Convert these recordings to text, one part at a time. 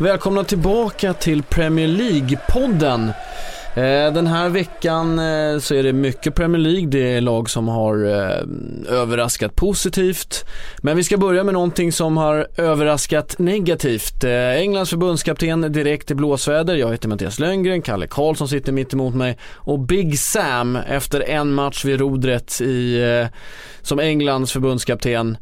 Välkomna tillbaka till Premier League-podden. Eh, den här veckan eh, så är det mycket Premier League, det är lag som har eh, överraskat positivt. Men vi ska börja med någonting som har överraskat negativt. Englands förbundskapten direkt i blåsväder, jag heter Mattias Lönngren, Kalle Karlsson sitter mitt emot mig och Big Sam efter en match vid rodret i, som Englands förbundskapten,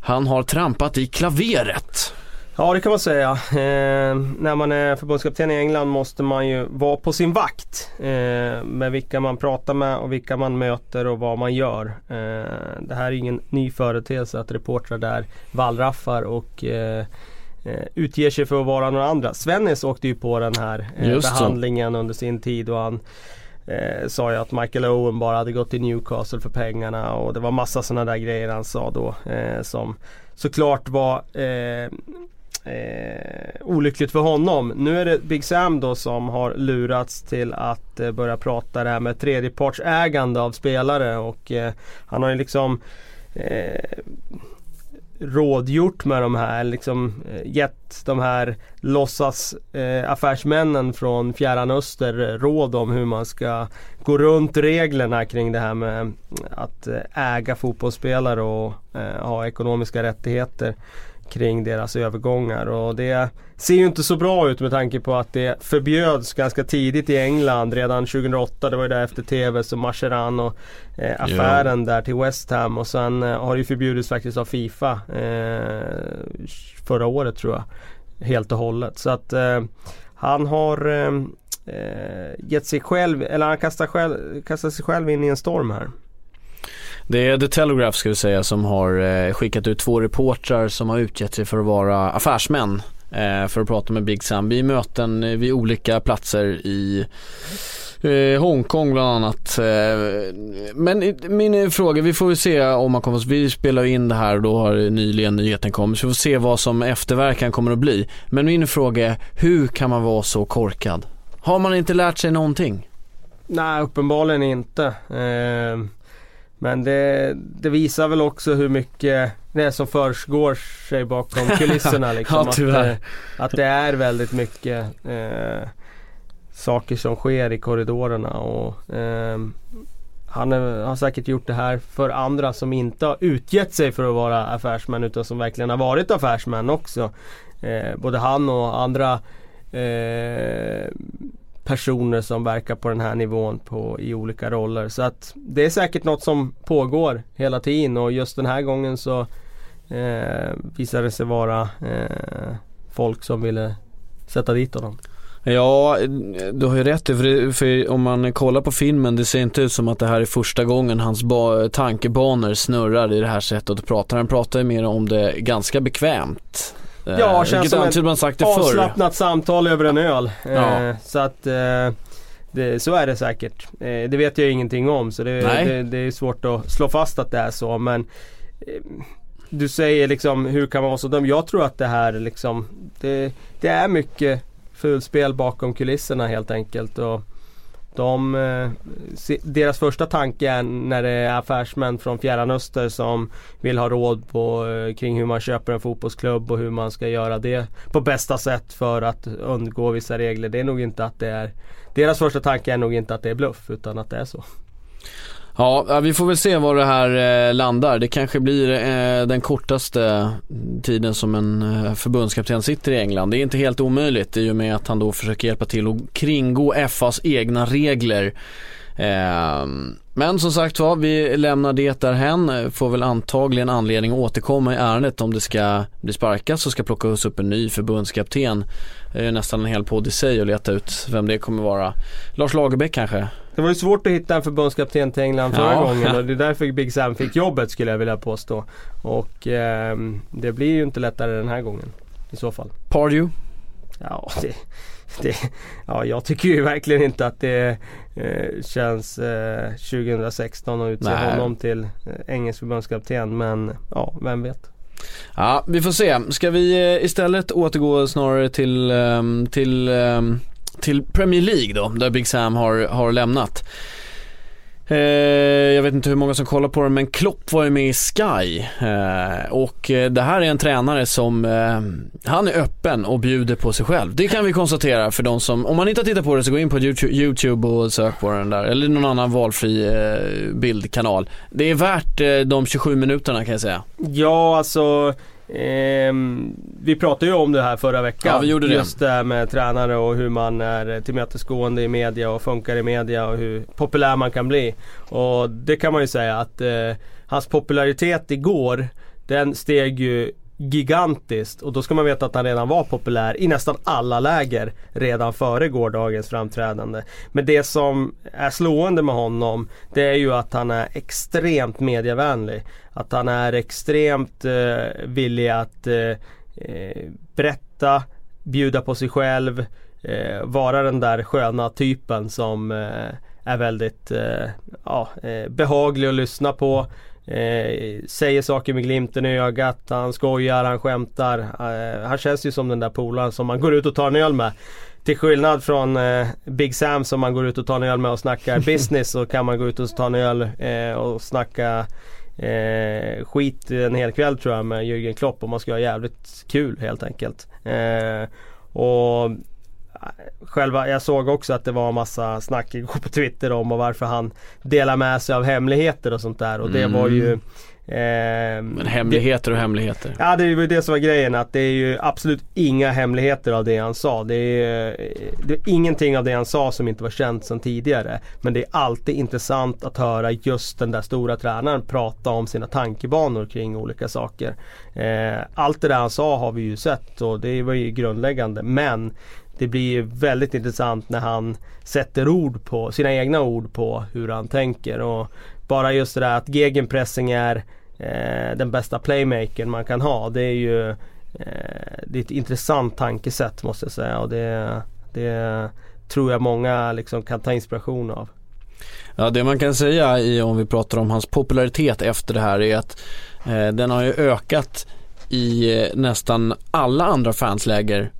han har trampat i klaveret. Ja det kan man säga. Eh, när man är förbundskapten i England måste man ju vara på sin vakt. Eh, med vilka man pratar med och vilka man möter och vad man gör. Eh, det här är ingen ny företeelse att reportrar där wallraffar och eh, eh, utger sig för att vara några andra. Svennis åkte ju på den här eh, behandlingen under sin tid och han eh, sa ju att Michael Owen bara hade gått till Newcastle för pengarna och det var massa sådana där grejer han sa då eh, som såklart var eh, eh, olyckligt för honom. Nu är det Big Sam då som har lurats till att eh, börja prata det här med tredjepartsägande av spelare och eh, han har ju liksom eh, rådgjort med de här, liksom eh, gett de här låtsas eh, affärsmännen från Fjärran Öster eh, råd om hur man ska gå runt reglerna kring det här med att eh, äga fotbollsspelare och eh, ha ekonomiska rättigheter kring deras övergångar och det ser ju inte så bra ut med tanke på att det förbjöds ganska tidigt i England redan 2008. Det var ju där efter TVs och Marcheran och eh, affären där till West Ham och sen eh, har det ju förbjudits faktiskt av Fifa eh, förra året tror jag. Helt och hållet. Så att eh, han har eh, eh, gett sig själv, eller han kastar, själv, kastar sig själv in i en storm här. Det är The Telegraph ska vi säga som har eh, skickat ut två reportrar som har utgett sig för att vara affärsmän eh, för att prata med Big Sam vid möten eh, vid olika platser i Hongkong bland annat. Men min fråga, vi får väl se om man kommer, vi spelar ju in det här och då har nyligen nyheten kommit så vi får se vad som efterverkan kommer att bli. Men min fråga är, hur kan man vara så korkad? Har man inte lärt sig någonting? Nej, uppenbarligen inte. Eh, men det, det visar väl också hur mycket det är som försiggår sig bakom kulisserna. Liksom. Ja, tyvärr. Att, eh, att det är väldigt mycket eh, saker som sker i korridorerna. Och, eh, han är, har säkert gjort det här för andra som inte har utgett sig för att vara affärsmän utan som verkligen har varit affärsmän också. Eh, både han och andra eh, personer som verkar på den här nivån på, i olika roller. Så att det är säkert något som pågår hela tiden och just den här gången så eh, visar det sig vara eh, folk som ville sätta dit honom. Ja, du har ju rätt för, det- för om man kollar på filmen det ser inte ut som att det här är första gången hans tankebanor snurrar i det här sättet att prata. Han pratar ju mer om det ganska bekvämt. Eh, Ja, känns som ett man sagt det förr. Avslappnat samtal över en öl. Eh, Ja. Så att eh, det, så är det säkert. Det vet jag ingenting om så det, det, det är svårt att slå fast att det är så men Du säger liksom hur kan man vara så dum? Jag tror att det här liksom Det, det är mycket fulspel bakom kulisserna helt enkelt. Och de, eh, deras första tanke är när det är affärsmän från Fjärran Öster som vill ha råd på, eh, kring hur man köper en fotbollsklubb och hur man ska göra det på bästa sätt för att undgå vissa regler. Det är nog inte att det är Deras första tanke är nog inte att det är bluff utan att det är så. Ja, vi får väl se var det här eh, landar. Det kanske blir eh, den kortaste tiden som en eh, förbundskapten sitter i England. Det är inte helt omöjligt i och med att han då försöker hjälpa till att kringgå FAs egna regler. Ehm, men som sagt var, vi lämnar det därhen. Får väl antagligen anledning att återkomma i ärendet om det ska bli sparkat så ska plockas upp en ny förbundskapten. Det är nästan en hel podd i sig att leta ut vem det kommer vara. Lars Lagerbäck kanske? Det var ju svårt att hitta en förbundskapten till England förra Ja. gången och det är därför Big Sam fick jobbet skulle jag vilja påstå. Och ehm, det blir ju inte lättare den här gången. I så fall. Pardew? ja, det, det, ja, jag tycker ju verkligen inte att det eh, känns eh, 2016 att utse Nej. honom till eh, engelsk förbundskapten. Men ja, vem vet. Ja, vi får se. Ska vi eh, istället återgå snarare till, ehm, till, ehm, till Premier League då, där Big Sam har, har lämnat. Eh, jag vet inte hur många som kollar på den men Klopp var ju med i Sky eh, och eh, det här är en tränare som, eh, han är öppen och bjuder på sig själv. Det kan vi konstatera för de som, om man inte har tittat på det så gå in på YouTube, och sök på den där eller någon annan valfri eh, bildkanal. Det är värt eh, de 27 minuterna kan jag säga. Ja, alltså ehm, vi pratade ju om det här förra veckan. Ja, vi gjorde det. Just det här med tränare och hur man är tillmötesgående i media och funkar i media och hur populär man kan bli. Och det kan man ju säga att eh, hans popularitet igår den steg ju gigantiskt och då ska man veta att han redan var populär i nästan alla läger redan före gårdagens framträdande. Men det som är slående med honom det är ju att han är extremt medievänlig. Att han är extremt eh, villig att eh, eh berätta, bjuda på sig själv, eh, vara den där sköna typen som eh, är väldigt eh, ja, eh, behaglig att lyssna på. Eh, säger saker med glimten i ögat, han skojar, han skämtar. Eh, han känns ju som den där polaren som man går ut och tar en öl med. Till skillnad från eh, Big Sam som man går ut och tar en öl med och snackar business så kan man gå ut och ta en öl eh, och snacka eh, skit en hel kväll tror jag med Jürgen Klopp och man ska ha jävligt kul helt enkelt. Eh, och Själva, jag såg också att det var en massa snack igår på Twitter om och varför han delar med sig av hemligheter och sånt där och det Mm. var ju eh, Men hemligheter och hemligheter. Ja det var ju det som var grejen att det är ju absolut inga hemligheter av det han sa. Det är, det är ingenting av det han sa som inte var känt sedan tidigare. Men det är alltid intressant att höra just den där stora tränaren prata om sina tankebanor kring olika saker. Eh, allt det där han sa har vi ju sett och det var ju grundläggande. Men det blir väldigt intressant när han sätter ord på, sina egna ord på hur han tänker. Och bara just det där att gegenpressing är eh, den bästa playmakern man kan ha. Det är ju eh, det är ett intressant tankesätt måste jag säga. Och det, det tror jag många liksom kan ta inspiration av. Ja, det man kan säga i, om vi pratar om hans popularitet efter det här är att eh, den har ju ökat i eh, nästan alla andra fansläger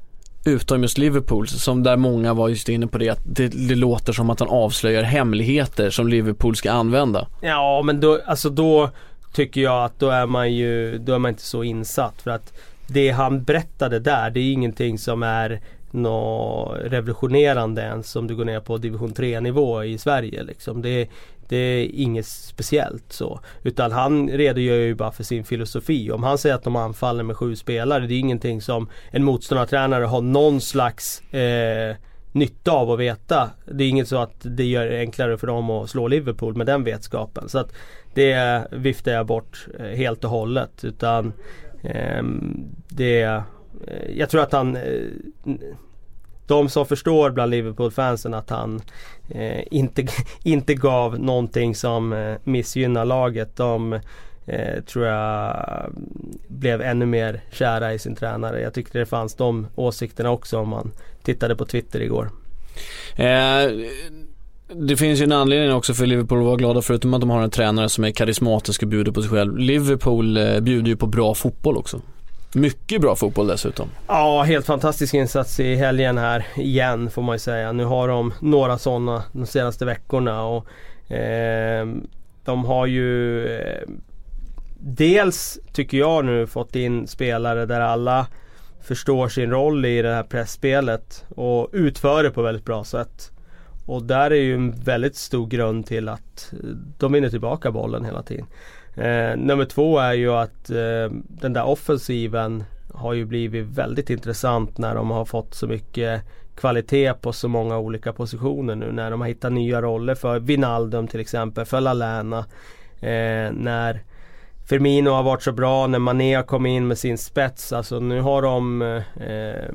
utom just Liverpool, som där många var just inne på det att det, det låter som att han avslöjar hemligheter som Liverpool ska använda. Ja men då, alltså då tycker jag att då är man ju, då är man inte så insatt. För att det han berättade där det är ingenting som är något revolutionerande ens om du går ner på division 3 nivå i Sverige liksom. Det, det är inget speciellt så. Utan han redogör ju bara för sin filosofi. Om han säger att de anfaller med sju spelare, det är ingenting som en motståndartränare har någon slags eh, nytta av att veta. Det är inget så att det gör det enklare för dem att slå Liverpool med den vetskapen. Så att det viftar jag bort eh, helt och hållet. Utan eh, det Eh, jag tror att han eh, de som förstår bland Liverpool-fansen att han eh, inte, inte gav någonting som eh, missgynnar laget. De eh, tror jag blev ännu mer kära i sin tränare. Jag tyckte det fanns de åsikterna också om man tittade på Twitter igår. Eh, det finns ju en anledning också för Liverpool att vara glada förutom att de har en tränare som är karismatisk och bjuder på sig själv. Liverpool eh, bjuder ju på bra fotboll också. Mycket bra fotboll dessutom. Ja, helt fantastisk insats i helgen här igen får man ju säga. Nu har de några sådana de senaste veckorna och eh, de har ju eh, Dels tycker jag nu fått in spelare där alla förstår sin roll i det här pressspelet och utför det på väldigt bra sätt. Och där är ju en väldigt stor grund till att de vinner tillbaka bollen hela tiden. Eh, nummer två är ju att eh, den där offensiven har ju blivit väldigt intressant när de har fått så mycket kvalitet på så många olika positioner nu. När de har hittat nya roller för Vinaldum till exempel, för Lalana. Eh, när Firmino har varit så bra, när Mané har kommit in med sin spets. Alltså nu har de eh,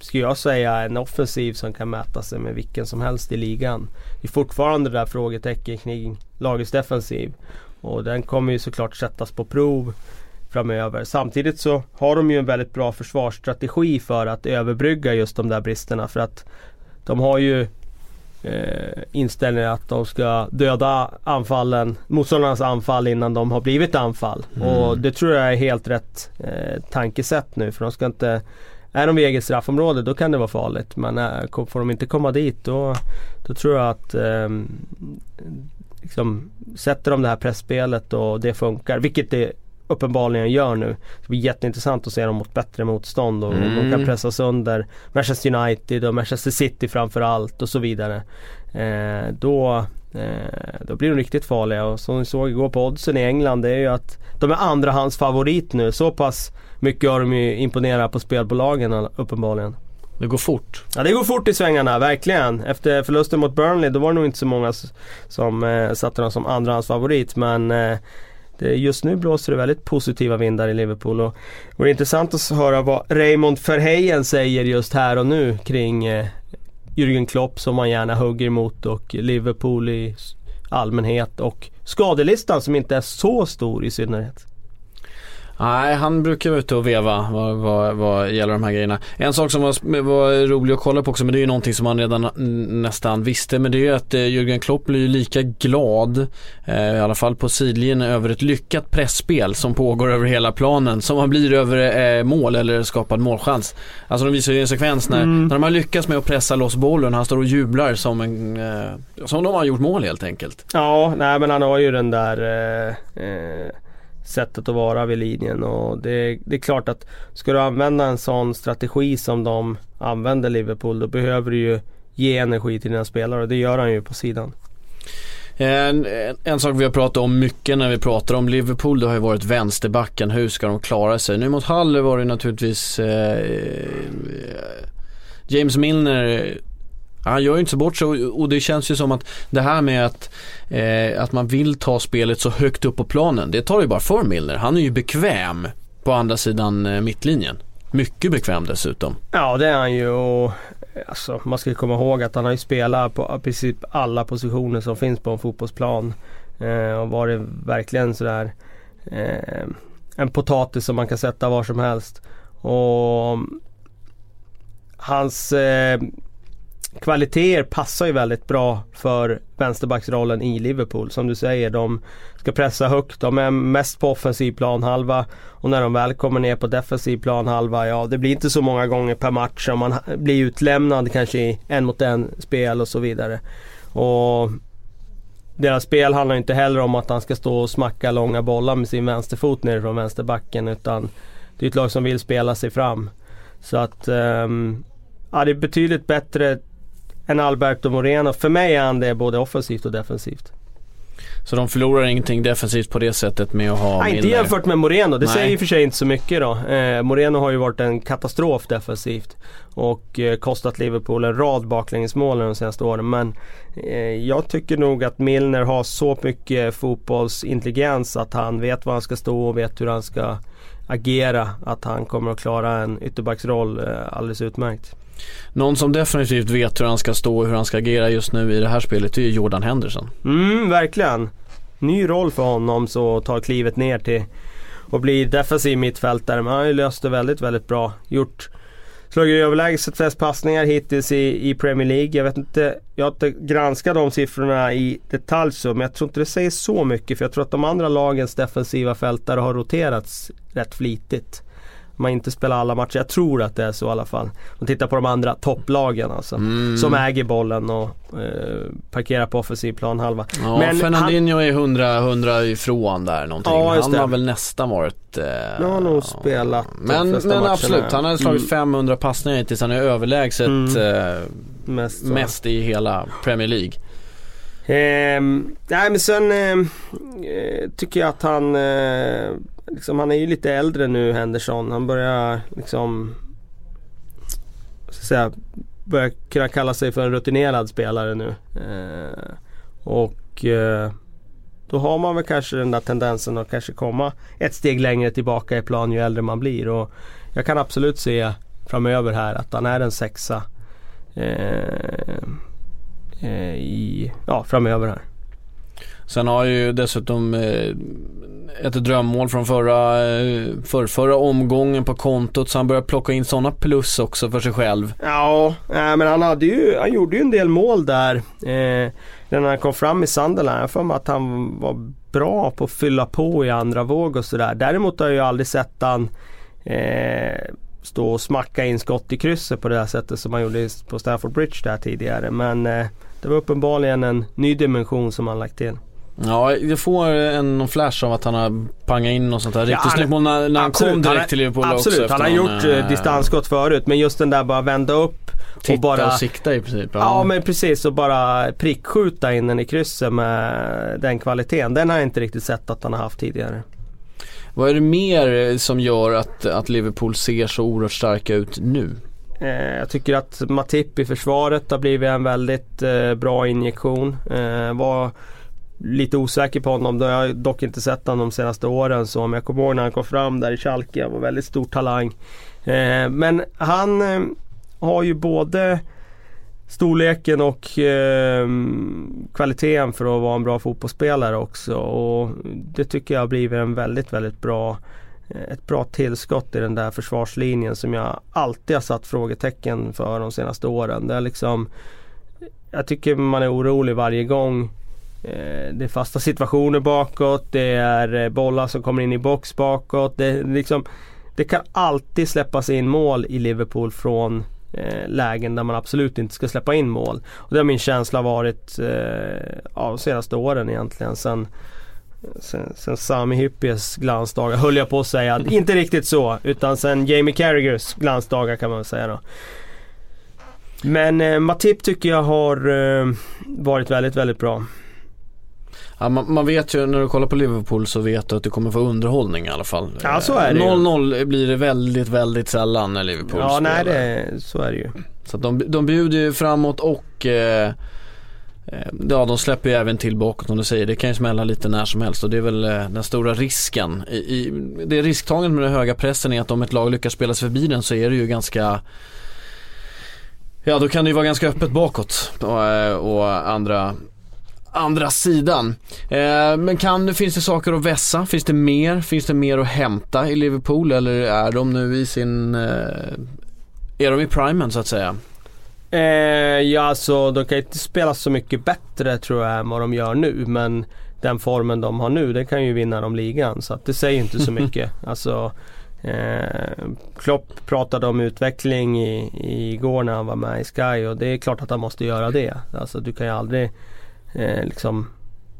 skulle jag säga en offensiv som kan mäta sig med vilken som helst i ligan. Det är fortfarande det där frågetecken kring lagets defensiv. Och den kommer ju såklart sättas på prov framöver. Samtidigt så har de ju en väldigt bra försvarsstrategi för att överbrygga just de där bristerna. För att de har ju eh, inställningen att de ska döda anfallen, motståndarnas anfall innan de har blivit anfall. Mm. Och det tror jag är helt rätt eh, tankesätt nu för de ska inte är de vid eget straffområde då kan det vara farligt men äh, får de inte komma dit då, då tror jag att eh, liksom, Sätter de det här pressspelet och det funkar, vilket det uppenbarligen gör nu. Det blir jätteintressant att se dem mot bättre motstånd och mm. de kan pressa sönder Manchester United och Manchester City framförallt och så vidare. Eh, då, eh, då blir de riktigt farliga och som vi såg igår på oddsen i England det är ju att de är andrahandsfavorit nu. Så pass mycket har de ju imponerat på spelbolagen uppenbarligen. Det går fort. Ja det går fort i svängarna, verkligen. Efter förlusten mot Burnley då var det nog inte så många som eh, satte dem som andrahandsfavorit men eh, det, just nu blåser det väldigt positiva vindar i Liverpool och, och det är intressant att höra vad Raymond Verheyen säger just här och nu kring eh, Jürgen Klopp som man gärna hugger emot och Liverpool i allmänhet och skadelistan som inte är så stor i synnerhet. Nej, han brukar vara ute och veva vad, vad, vad gäller de här grejerna. En sak som var, var rolig att kolla på också, men det är ju någonting som man redan nästan visste, men det är ju att eh, Jürgen Klopp blir ju lika glad, eh, i alla fall på sidlinjen, över ett lyckat pressspel som pågår över hela planen, som han blir över eh, mål eller skapad målchans. Alltså de visar ju en sekvens när, mm. när de har lyckats med att pressa loss bollen, han står och jublar som en, eh, som de har gjort mål helt enkelt. Ja, nej men han har ju den där eh, eh sättet att vara vid linjen. Och det, det, är klart att ska du använda en sån strategi som de använder Liverpool då behöver du ju ge energi till dina spelare och det gör han ju på sidan. En, en, sak vi har pratat om mycket när vi pratar om Liverpool det har ju varit vänsterbacken. Hur ska de klara sig? Nu mot Halle var det naturligtvis eh, eh, James Milner han gör ju inte så bort sig och det känns ju som att det här med att, eh, att man vill ta spelet så högt upp på planen, det tar ju bara för Milner. Han är ju bekväm på andra sidan eh, mittlinjen. Mycket bekväm dessutom. Ja det är han ju och eh, alltså, man ska komma ihåg att han har ju spelat på i princip alla positioner som finns på en fotbollsplan. Eh, och varit verkligen sådär eh, en potatis som man kan sätta var som helst. Och hans eh, kvaliteter passar ju väldigt bra för vänsterbacksrollen i Liverpool. Som du säger, de ska pressa högt. De är mest på offensiv planhalva. Och när de väl kommer ner på defensiv planhalva, ja det blir inte så många gånger per match. som man blir utlämnad kanske i en mot en spel och så vidare. Och deras spel handlar inte heller om att han ska stå och smacka långa bollar med sin vänsterfot ner från vänsterbacken. Utan det är ett lag som vill spela sig fram. Så att um, ja, det är betydligt bättre än Alberto Moreno. För mig är han det både offensivt och defensivt. Så de förlorar ingenting defensivt på det sättet med att ha Nej, inte jämfört med Moreno. Det Nej. säger i och för sig inte så mycket då. Eh, Moreno har ju varit en katastrof defensivt. Och eh, kostat Liverpool en rad baklängesmål de senaste åren. Men eh, jag tycker nog att Milner har så mycket fotbollsintelligens att han vet var han ska stå och vet hur han ska agera. Att han kommer att klara en ytterbacksroll eh, alldeles utmärkt. Någon som definitivt vet hur han ska stå och hur han ska agera just nu i det här spelet är Jordan Henderson. Mm, verkligen. Ny roll för honom så tar klivet ner till och blir defensiv mittfältare. Men han har ju löst det väldigt, väldigt bra. Gjort Slagit överlägset flest passningar hittills i, i Premier League. Jag vet inte, jag har inte granskat de siffrorna i detalj så, men jag tror inte det säger så mycket. För jag tror att de andra lagens defensiva fältare har roterats rätt flitigt man inte spelar alla matcher. Jag tror att det är så i alla fall. Och titta på de andra topplagen alltså. Mm. Som äger bollen och eh, parkerar på offensiv planhalva. Ja, Men Fernandinho han... är 100, 100 ifrån där någonting. Ja, han har väl nästan varit... Eh, nu har nog spelat Men, men absolut, han har slagit mm. 500 passningar hittills. Han är överlägset mm. eh, mest, mest i hela Premier League. Eh, nej men sen eh, tycker jag att han eh, liksom, han är ju lite äldre nu Henderson. Han börjar liksom ska säga, börjar kunna kalla sig för en rutinerad spelare nu. Eh, och eh, då har man väl kanske den där tendensen att kanske komma ett steg längre tillbaka i plan ju äldre man blir. Och jag kan absolut se framöver här att han är en sexa eh, eh i, ja, framöver här. Sen har ju dessutom eh, ett drömmål från förra, eh, för, förra omgången på kontot så han börjar plocka in sådana plus också för sig själv. Ja, men han, hade ju, han gjorde ju en del mål där. Eh, när han kom fram i Sunderland. Jag för mig att han var bra på att fylla på i andra våg och sådär. Däremot har jag ju aldrig sett han eh, stå och smacka in skott i krysset på det här sättet som han gjorde på Stafford Bridge där tidigare. Men eh, det var uppenbarligen en ny dimension som han lagt till. Ja, jag får en någon flash av att han har pangat in något sånt här riktigt snyggt mål när, när han kom direkt han, till Liverpool absolut, också. han har gjort äh, distansskott förut men just den där bara vända upp Titta och bara... och sikta i princip. Ja. ja men precis och bara prickskjuta in den i krysset med den kvaliteten. Den har jag inte riktigt sett att han har haft tidigare. Vad är det mer som gör att, att Liverpool ser så oerhört starka ut nu? Eh, jag tycker att Matip i försvaret har blivit en väldigt eh, bra injektion. Eh, var lite osäker på honom. Det har jag dock inte sett honom de senaste åren. Så om jag kommer ihåg när han kom fram där i Schalke. Han var väldigt stor talang. Eh, men han eh, har ju både storleken och eh, kvaliteten för att vara en bra fotbollsspelare också. Och det tycker jag har blivit en väldigt, väldigt bra eh, ett bra tillskott i den där försvarslinjen som jag alltid har satt frågetecken för de senaste åren. Det är liksom Jag tycker man är orolig varje gång det är fasta situationer bakåt, det är eh, bollar som kommer in i box bakåt. Det, liksom, det kan alltid släppas in mål i Liverpool från eh, lägen där man absolut inte ska släppa in mål. Och det har min känsla varit eh, ja, de senaste åren egentligen. Sen, sen, sen Sami Hyppies glansdagar höll jag på att säga. inte riktigt så utan sen Jamie Carragers glansdagar kan man väl säga då. Men eh, Matip tycker jag har eh, varit väldigt, väldigt bra. Ja, man, man, vet ju när du kollar på Liverpool så vet du att du kommer få underhållning i alla fall. Ja så är det 0-0 blir det väldigt, väldigt sällan när Liverpool Ja spelar. nej det, så är det ju. Så de, de bjuder ju framåt och eh, eh, Ja de släpper ju även till bakåt om du säger. Det kan ju smälla lite när som helst och det är väl eh, den stora risken. I, i, det risktagandet med den höga pressen är att om ett lag lyckas spela sig förbi den så är det ju ganska Ja då kan det ju vara ganska öppet bakåt och, eh, och andra andra sidan. Eh, men kan, finns det saker att vässa? Finns det mer? Finns det mer att hämta i Liverpool eller är de nu i sin, eh, är de i primen så att säga? Eh, ja alltså de kan inte spela så mycket bättre tror jag än vad de gör nu men den formen de har nu det kan ju vinna dem ligan så att det säger inte så mycket. alltså Eh, Klopp pratade om utveckling i, i igår när han var med i Sky och det är klart att han måste göra det. Alltså du kan ju aldrig eh, liksom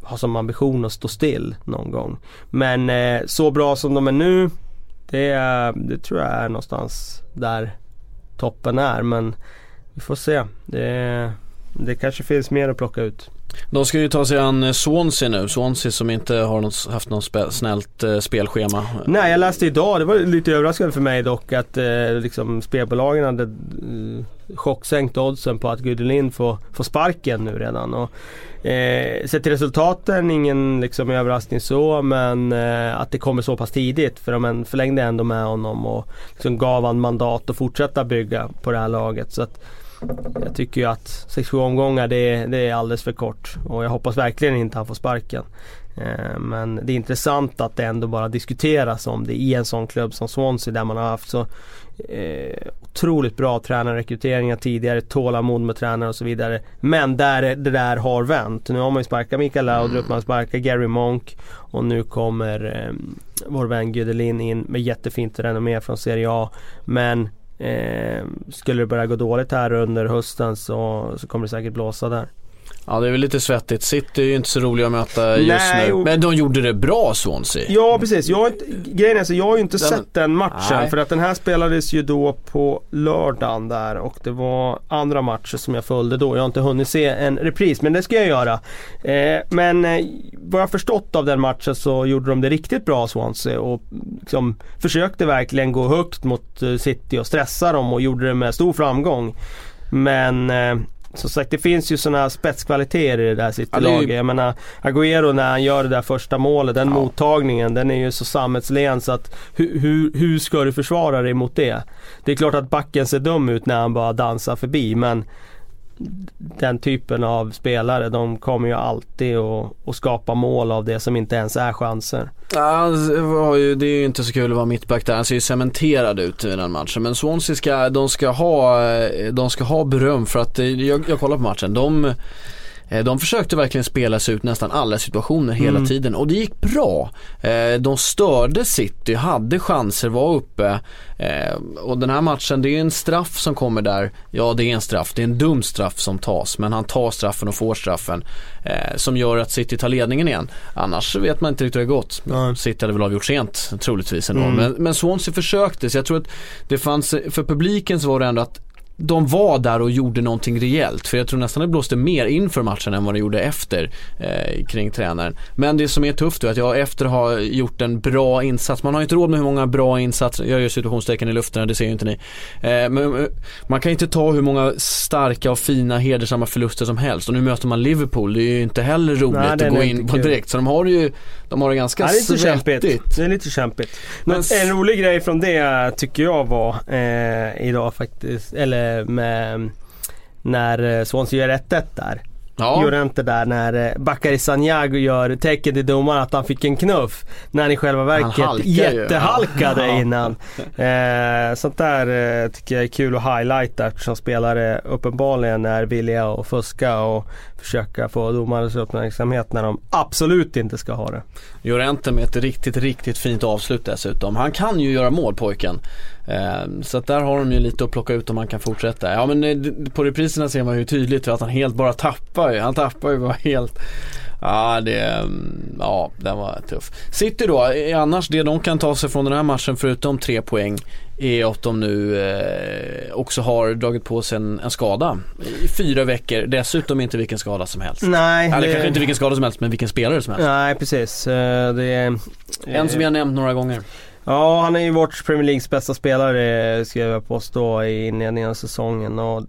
ha som ambition att stå still någon gång. Men eh, så bra som de är nu, det, det tror jag är någonstans där toppen är. Men vi får se. Det, det kanske finns mer att plocka ut. De ska ju ta sig an eh, Swansea nu, Swansea som inte har något, haft något spe, snällt eh, spelschema. Nej jag läste idag, det var lite överraskande för mig dock att eh, liksom spelbolagen hade eh, chocksänkt oddsen på att Gudelin får, får sparken nu redan. Och, eh, sett till resultaten, ingen liksom överraskning så men eh, att det kommer så pass tidigt för de förlängde ändå med honom och liksom gav han mandat att fortsätta bygga på det här laget. Så att, jag tycker ju att 6-7 omgångar det, det är alldeles för kort och jag hoppas verkligen inte han får sparken. Eh, men det är intressant att det ändå bara diskuteras om det i en sån klubb som Swansea där man har haft så eh, otroligt bra tränarrekryteringar tidigare, tålamod med tränare och så vidare. Men där det där har vänt. Nu har man ju sparkat Mikael Laudrup, man har sparkat Gary Monk och nu kommer eh, vår vän Gudelin in med jättefint renommé från Serie A. Men Eh, skulle det börja gå dåligt här under hösten så, så kommer det säkert blåsa där. Ja det är väl lite svettigt. City är ju inte så roliga att möta just Nej, nu. Men de gjorde det bra Swansea. Ja precis. Jag, grejen är så jag har ju inte den, sett den matchen. Nej. För att den här spelades ju då på lördagen där och det var andra matcher som jag följde då. Jag har inte hunnit se en repris men det ska jag göra. Eh, men eh, vad jag förstått av den matchen så gjorde de det riktigt bra Swansea och liksom försökte verkligen gå högt mot eh, City och stressa dem och gjorde det med stor framgång. Men eh, som sagt det finns ju sådana spetskvaliteter i det där City-laget. Jag menar Agüero när han gör det där första målet, den ja. mottagningen den är ju så sammetslen så att hur, hur, hur ska du försvara dig mot det? Det är klart att backen ser dum ut när han bara dansar förbi men den typen av spelare de kommer ju alltid att, att skapa mål av det som inte ens är chanser. Ja, alltså, det är ju inte så kul att vara mittback där. Han ser ju cementerad ut i den matchen. Men Swansea ska, de ska ha, eh, de ska ha beröm för att, eh, jag, jag kollar på matchen. De de försökte verkligen spela sig ut nästan alla situationer hela mm. tiden och det gick bra. Eh, de störde City, hade chanser, var uppe eh, och den här matchen, det är en straff som kommer där. Ja, det är en straff, det är en dum straff som tas men han tar straffen och får straffen som gör att City tar ledningen igen. Annars vet man inte riktigt hur det gått. Mm. City hade väl avgjort sent troligtvis ändå. Mm. Men, men Swansea försökte så jag tror att det fanns, för publiken så var det ändå att de var där och gjorde någonting rejält. För jag tror nästan det blåste mer inför matchen än vad det gjorde efter eh, kring tränaren. Men det som är tufft är att jag efter att ha gjort en bra insats, man har inte råd med hur många bra insatser, jag gör situationstecken i luften, det ser ju inte ni. Eh, men eh, man kan inte ta hur många starka och fina hedersamma förluster som helst. Och nu möter man Liverpool, det är ju inte heller roligt Nej, att gå in på direkt. Så de har ju, de har det ganska ja, det är lite svettigt. Kämpigt. Det är lite kämpigt. Men, en rolig grej från det tycker jag var eh, idag faktiskt, eller med när Swansea gör 1-1 där. Ja. Gjorde inte där när eh, Bakary Sanyago gör tecken till domaren att han fick en knuff. När han i själva verket jättehalkade ja. innan. Eh, sånt där eh, tycker jag är kul att highlighta eftersom spelare uppenbarligen är villiga att fuska och försöka få domarens uppmärksamhet när de absolut inte ska ha det. Llorente med ett riktigt, riktigt fint avslut dessutom. Han kan ju göra mål pojken. Ehm, så att där har de ju lite att plocka ut om han kan fortsätta. Ja men eh, på repriserna ser man ju tydligt att han helt bara tappar ju. Han tappar ju bara helt. Ja, det, mm, ja, den var tuff. City då, eh, annars det de kan ta sig från den här matchen förutom tre poäng är att de nu eh, också har dragit på sig en, en, skada i fyra veckor. Dessutom inte vilken skada som helst. Nej. Eller det... kanske inte vilken skada som helst men vilken spelare som helst. Nej precis. Eh, det är... En som vi har nämnt några gånger. Ja, han är ju vårt Premier Leagues bästa spelare skrev jag påstå i inledningen av säsongen. Och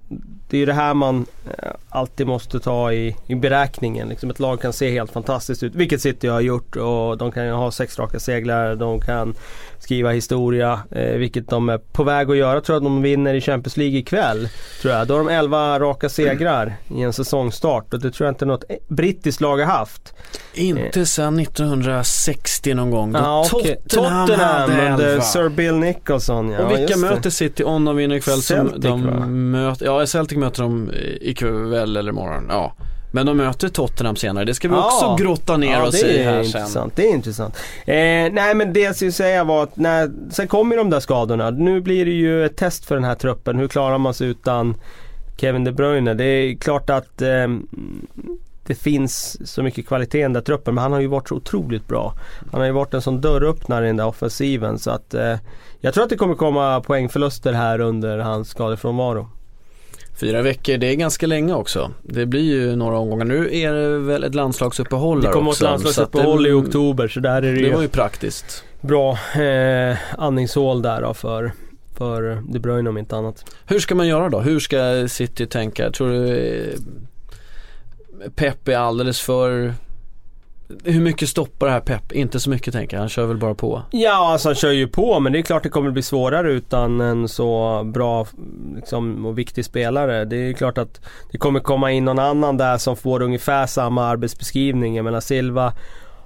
det är ju det här man eh, alltid måste ta i, i beräkningen. Liksom ett lag kan se helt fantastiskt ut, vilket City har gjort. Och de kan ju ha sex raka seglar, de kan skriva historia, eh, vilket de är på väg att göra. Jag tror att de vinner i Champions League ikväll. Tror jag. Då har de 11 raka segrar i en säsongstart och det tror jag inte något brittiskt lag har haft. Inte sedan 1960 någon gång. Då okay. Tottenham, Tottenham under Sir Bill Nicholson. Ja, och vilka möter City om de vinner ikväll? Celtic som de möter, ja Celtic möter de ikväll eller imorgon. Ja. Men de möter Tottenham senare, det ska vi ja. också grotta ner ja, oss i här intressant. sen. Det är intressant. Eh, nej men det jag skulle säga var att när, sen kommer de där skadorna. Nu blir det ju ett test för den här truppen. Hur klarar man sig utan Kevin De Bruyne? Det är klart att eh, det finns så mycket kvalitet i den där truppen men han har ju varit så otroligt bra. Han har ju varit en sån dörröppnare i den där offensiven så att eh, jag tror att det kommer komma poängförluster här under hans skadefrånvaro. Fyra veckor, det är ganska länge också. Det blir ju några omgångar. Nu är det väl ett landslagsuppehåll Det kommer ett landslagsuppehåll i oktober så där är det, det var ju praktiskt. Bra eh, andningshål där då för, för De Bruyne om inte annat. Hur ska man göra då? Hur ska City tänka? Tror du eh, Pep är alldeles för hur mycket stoppar det här Pep? Inte så mycket tänker jag, han kör väl bara på? Ja, alltså han kör ju på men det är klart det kommer bli svårare utan en så bra liksom, och viktig spelare. Det är klart att det kommer komma in någon annan där som får ungefär samma arbetsbeskrivning. Jag menar Silva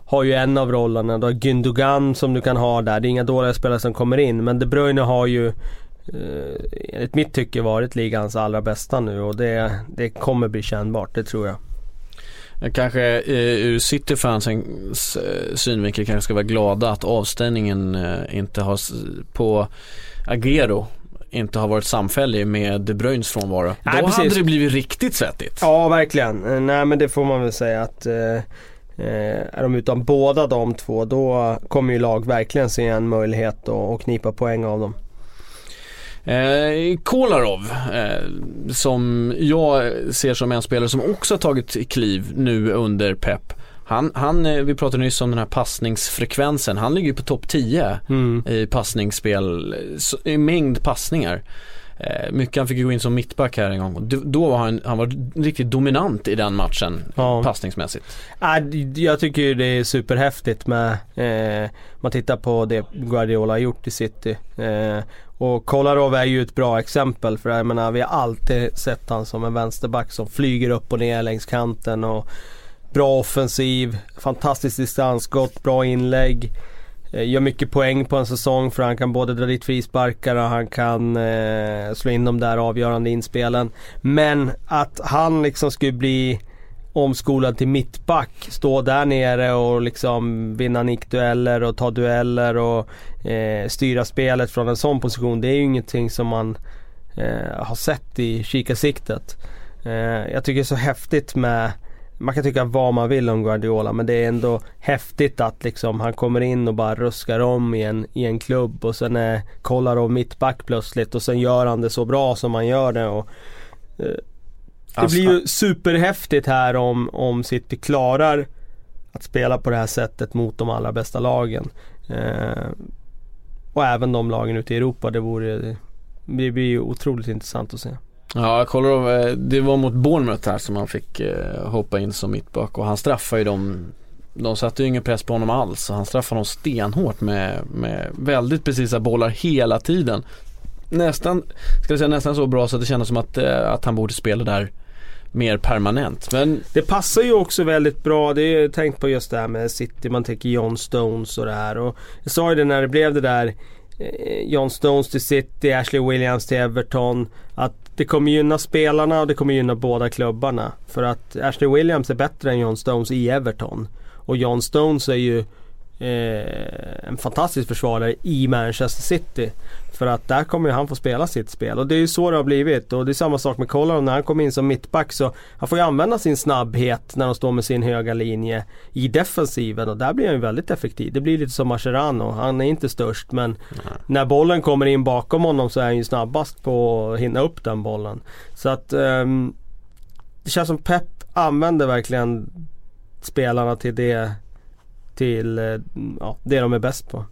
har ju en av rollerna. Du har Gündogan som du kan ha där. Det är inga dåliga spelare som kommer in men De Bruyne har ju eh, enligt mitt tycke varit ligans allra bästa nu och det, det kommer bli kännbart, det tror jag. Kanske eh, ur Cityfansens eh, synvinkel kanske ska vara glada att avstängningen eh, inte har på Agero inte har varit samfällig med De Bruyns frånvaro. Nej, Då precis. hade det blivit riktigt svettigt. Ja, verkligen. Nej, men det får man väl säga att eh, är de utan båda de två då kommer ju lag verkligen se en möjlighet att knipa poäng av dem. Eh, Kolarov, eh, som jag ser som en spelare som också har tagit kliv nu under Pep. Han, han, eh, vi pratade nyss om den här passningsfrekvensen, han ligger på topp 10 mm. i passningsspel, i mängd passningar. Eh, mycket han fick gå in som mittback här en gång. Då var han, han var riktigt dominant i den matchen ja. passningsmässigt. jag tycker det är superhäftigt med, eh, man tittar på det Guardiola har gjort i City. Eh, och Kolarov är ju ett bra exempel för jag menar vi har alltid sett han som en vänsterback som flyger upp och ner längs kanten och bra offensiv, fantastiskt distansskott, bra inlägg. Eh, gör mycket poäng på en säsong för han kan både dra dit frisparkar och han kan eh, slå in de där avgörande inspelen. Men att han liksom skulle bli omskolad till mittback, stå där nere och liksom vinna nickdueller och ta dueller och eh, styra spelet från en sån position. Det är ju ingenting som man eh, har sett i kikarsiktet. Eh, jag tycker det är så häftigt med man kan tycka vad man vill om Guardiola men det är ändå häftigt att liksom han kommer in och bara ruskar om i en, i en klubb och sen är Kolarov mittback plötsligt och sen gör han det så bra som han gör det. Och, eh, det alltså, blir ju superhäftigt här om, om City klarar att spela på det här sättet mot de allra bästa lagen. Eh, och även de lagen ute i Europa. Det, vore, det blir ju otroligt intressant att se. Ja, jag kollar eh, det var mot Bournemouth här som han fick eh, hoppa in som mittback och han straffar ju dem de satte ju ingen press på honom alls och han straffade dem stenhårt med, med väldigt precisa bollar hela tiden. Nästan, ska jag säga nästan så bra så att det kändes som att, eh, att han borde spela där mer permanent. Men... Det passar ju också väldigt bra. Det är tänkt på just det här med City. Man tänker John Stones och det här. Och jag sa ju det när det blev det där eh, John Stones till City, Ashley Williams till Everton. Att det kommer gynna spelarna och det kommer gynna båda klubbarna. För att Ashley Williams är bättre än John Stones i Everton. Och John Stones är ju eh, en fantastisk försvarare i Manchester City. För att där kommer han få spela sitt spel och det är ju så det har blivit. Och det är samma sak med Kolarov när han kommer in som mittback så han får ju använda sin snabbhet när de står med sin höga linje i defensiven och där blir han ju väldigt effektiv. Det blir lite som Mascherano. Han är inte störst men Nej. när bollen kommer in bakom honom så är han ju snabbast på att hinna upp den bollen. Så att um, det känns som Pep använder verkligen spelarna till det till eh, ja, det de är bäst på.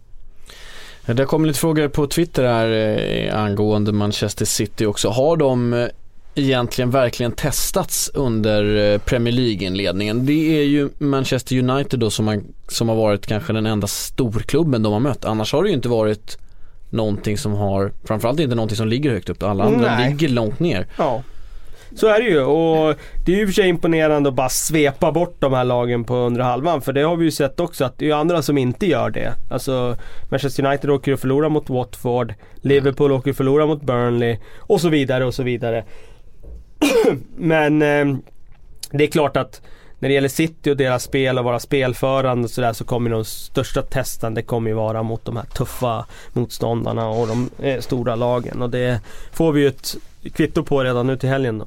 Det kommer lite frågor på Twitter här eh, angående Manchester City också. Har de eh, egentligen verkligen testats under Premier League-inledningen? Det är ju Manchester United då som, man, som har varit kanske den enda storklubben de har mött. Annars har det ju inte varit någonting som har, framförallt inte någonting som ligger högt upp. Alla andra Nej. ligger långt ner. Ja. Så är det ju och det är ju för sig imponerande att bara svepa bort de här lagen på undre halvan. För det har vi ju sett också att det är andra som inte gör det. Alltså Manchester United åker ju förlora mot Watford. Liverpool åker förlora mot Burnley. Och så vidare och så vidare. Men eh, det är klart att när det gäller City och deras spel och vara spelförande och sådär så kommer de största testen det kommer ju vara mot de här tuffa motståndarna och de eh, stora lagen. Och det får vi ju ett kvitto på redan nu till helgen då.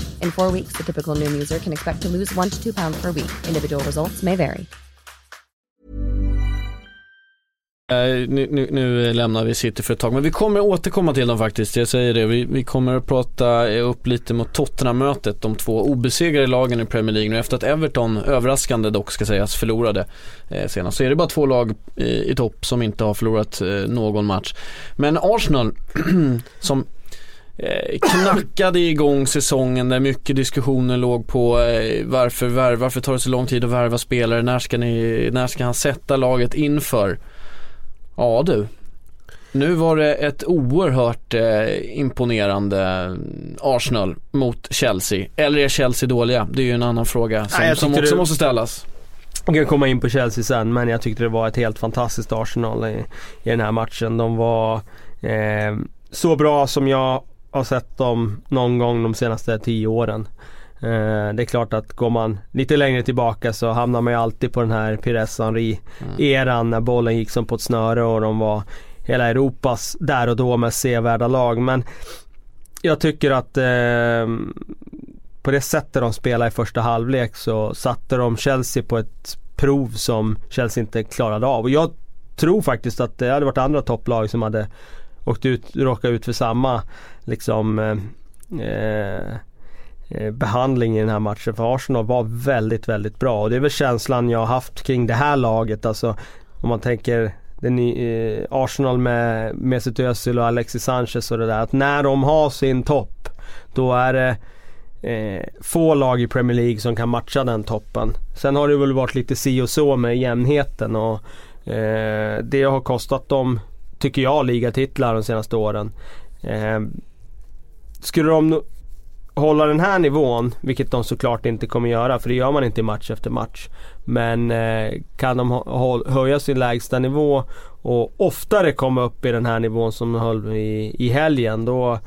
In four weeks, the typical new user can expect to lose one to two pounds per week. Individual results may vary. Uh, nu, nu, nu, lämnar vi City för ett tag, men vi kommer återkomma till dem faktiskt. Jag säger det, vi, vi kommer att prata eh, upp lite mot Tottenham-mötet. De två obesegrade lagen i Premier League nu efter att Everton, överraskande dock ska sägas, förlorade eh, senast. Så är det bara två lag i, i topp som inte har förlorat eh, någon match. Men Arsenal, som knackade igång säsongen där mycket diskussioner låg på eh, varför, var, varför tar det så lång tid att värva spelare, när ska, ni, när ska han sätta laget inför? Ja du, nu var det ett oerhört eh, imponerande Arsenal mot Chelsea. Eller är Chelsea dåliga? Det är ju en annan fråga som, Nej, som också det... måste ställas. Jag kan komma in på Chelsea sen men jag tyckte det var ett helt fantastiskt Arsenal i, i den här matchen. De var eh, så bra som jag har sett dem någon gång de senaste tio åren. Eh, det är klart att går man lite längre tillbaka så hamnar man ju alltid på den här Pires Henry eran när bollen gick som på ett snöre och de var hela Europas där och då mest sevärda lag. Men jag tycker att eh, på det sättet de spelar i första halvlek så satte de Chelsea på ett prov som Chelsea inte klarade av. Och jag tror faktiskt att det hade varit andra topplag som hade och ut, råkar ut för samma liksom eh, eh, eh, behandling i den här matchen. För Arsenal var väldigt, väldigt bra. Och det är väl känslan jag har haft kring det här laget. Alltså om man tänker den, eh, Arsenal med Mesut Özil och Alexis Sanchez och det där. Att när de har sin topp då är det eh, få lag i Premier League som kan matcha den toppen. Sen har det väl varit lite si och så med jämnheten och eh, det har kostat dem, tycker jag, ligatitlar de senaste åren. Eh, skulle de hålla den här nivån, vilket de såklart inte kommer göra för det gör man inte match efter match. Men eh, kan de höja sin lägsta nivå och oftare komma upp i den här nivån som de höll i, i helgen då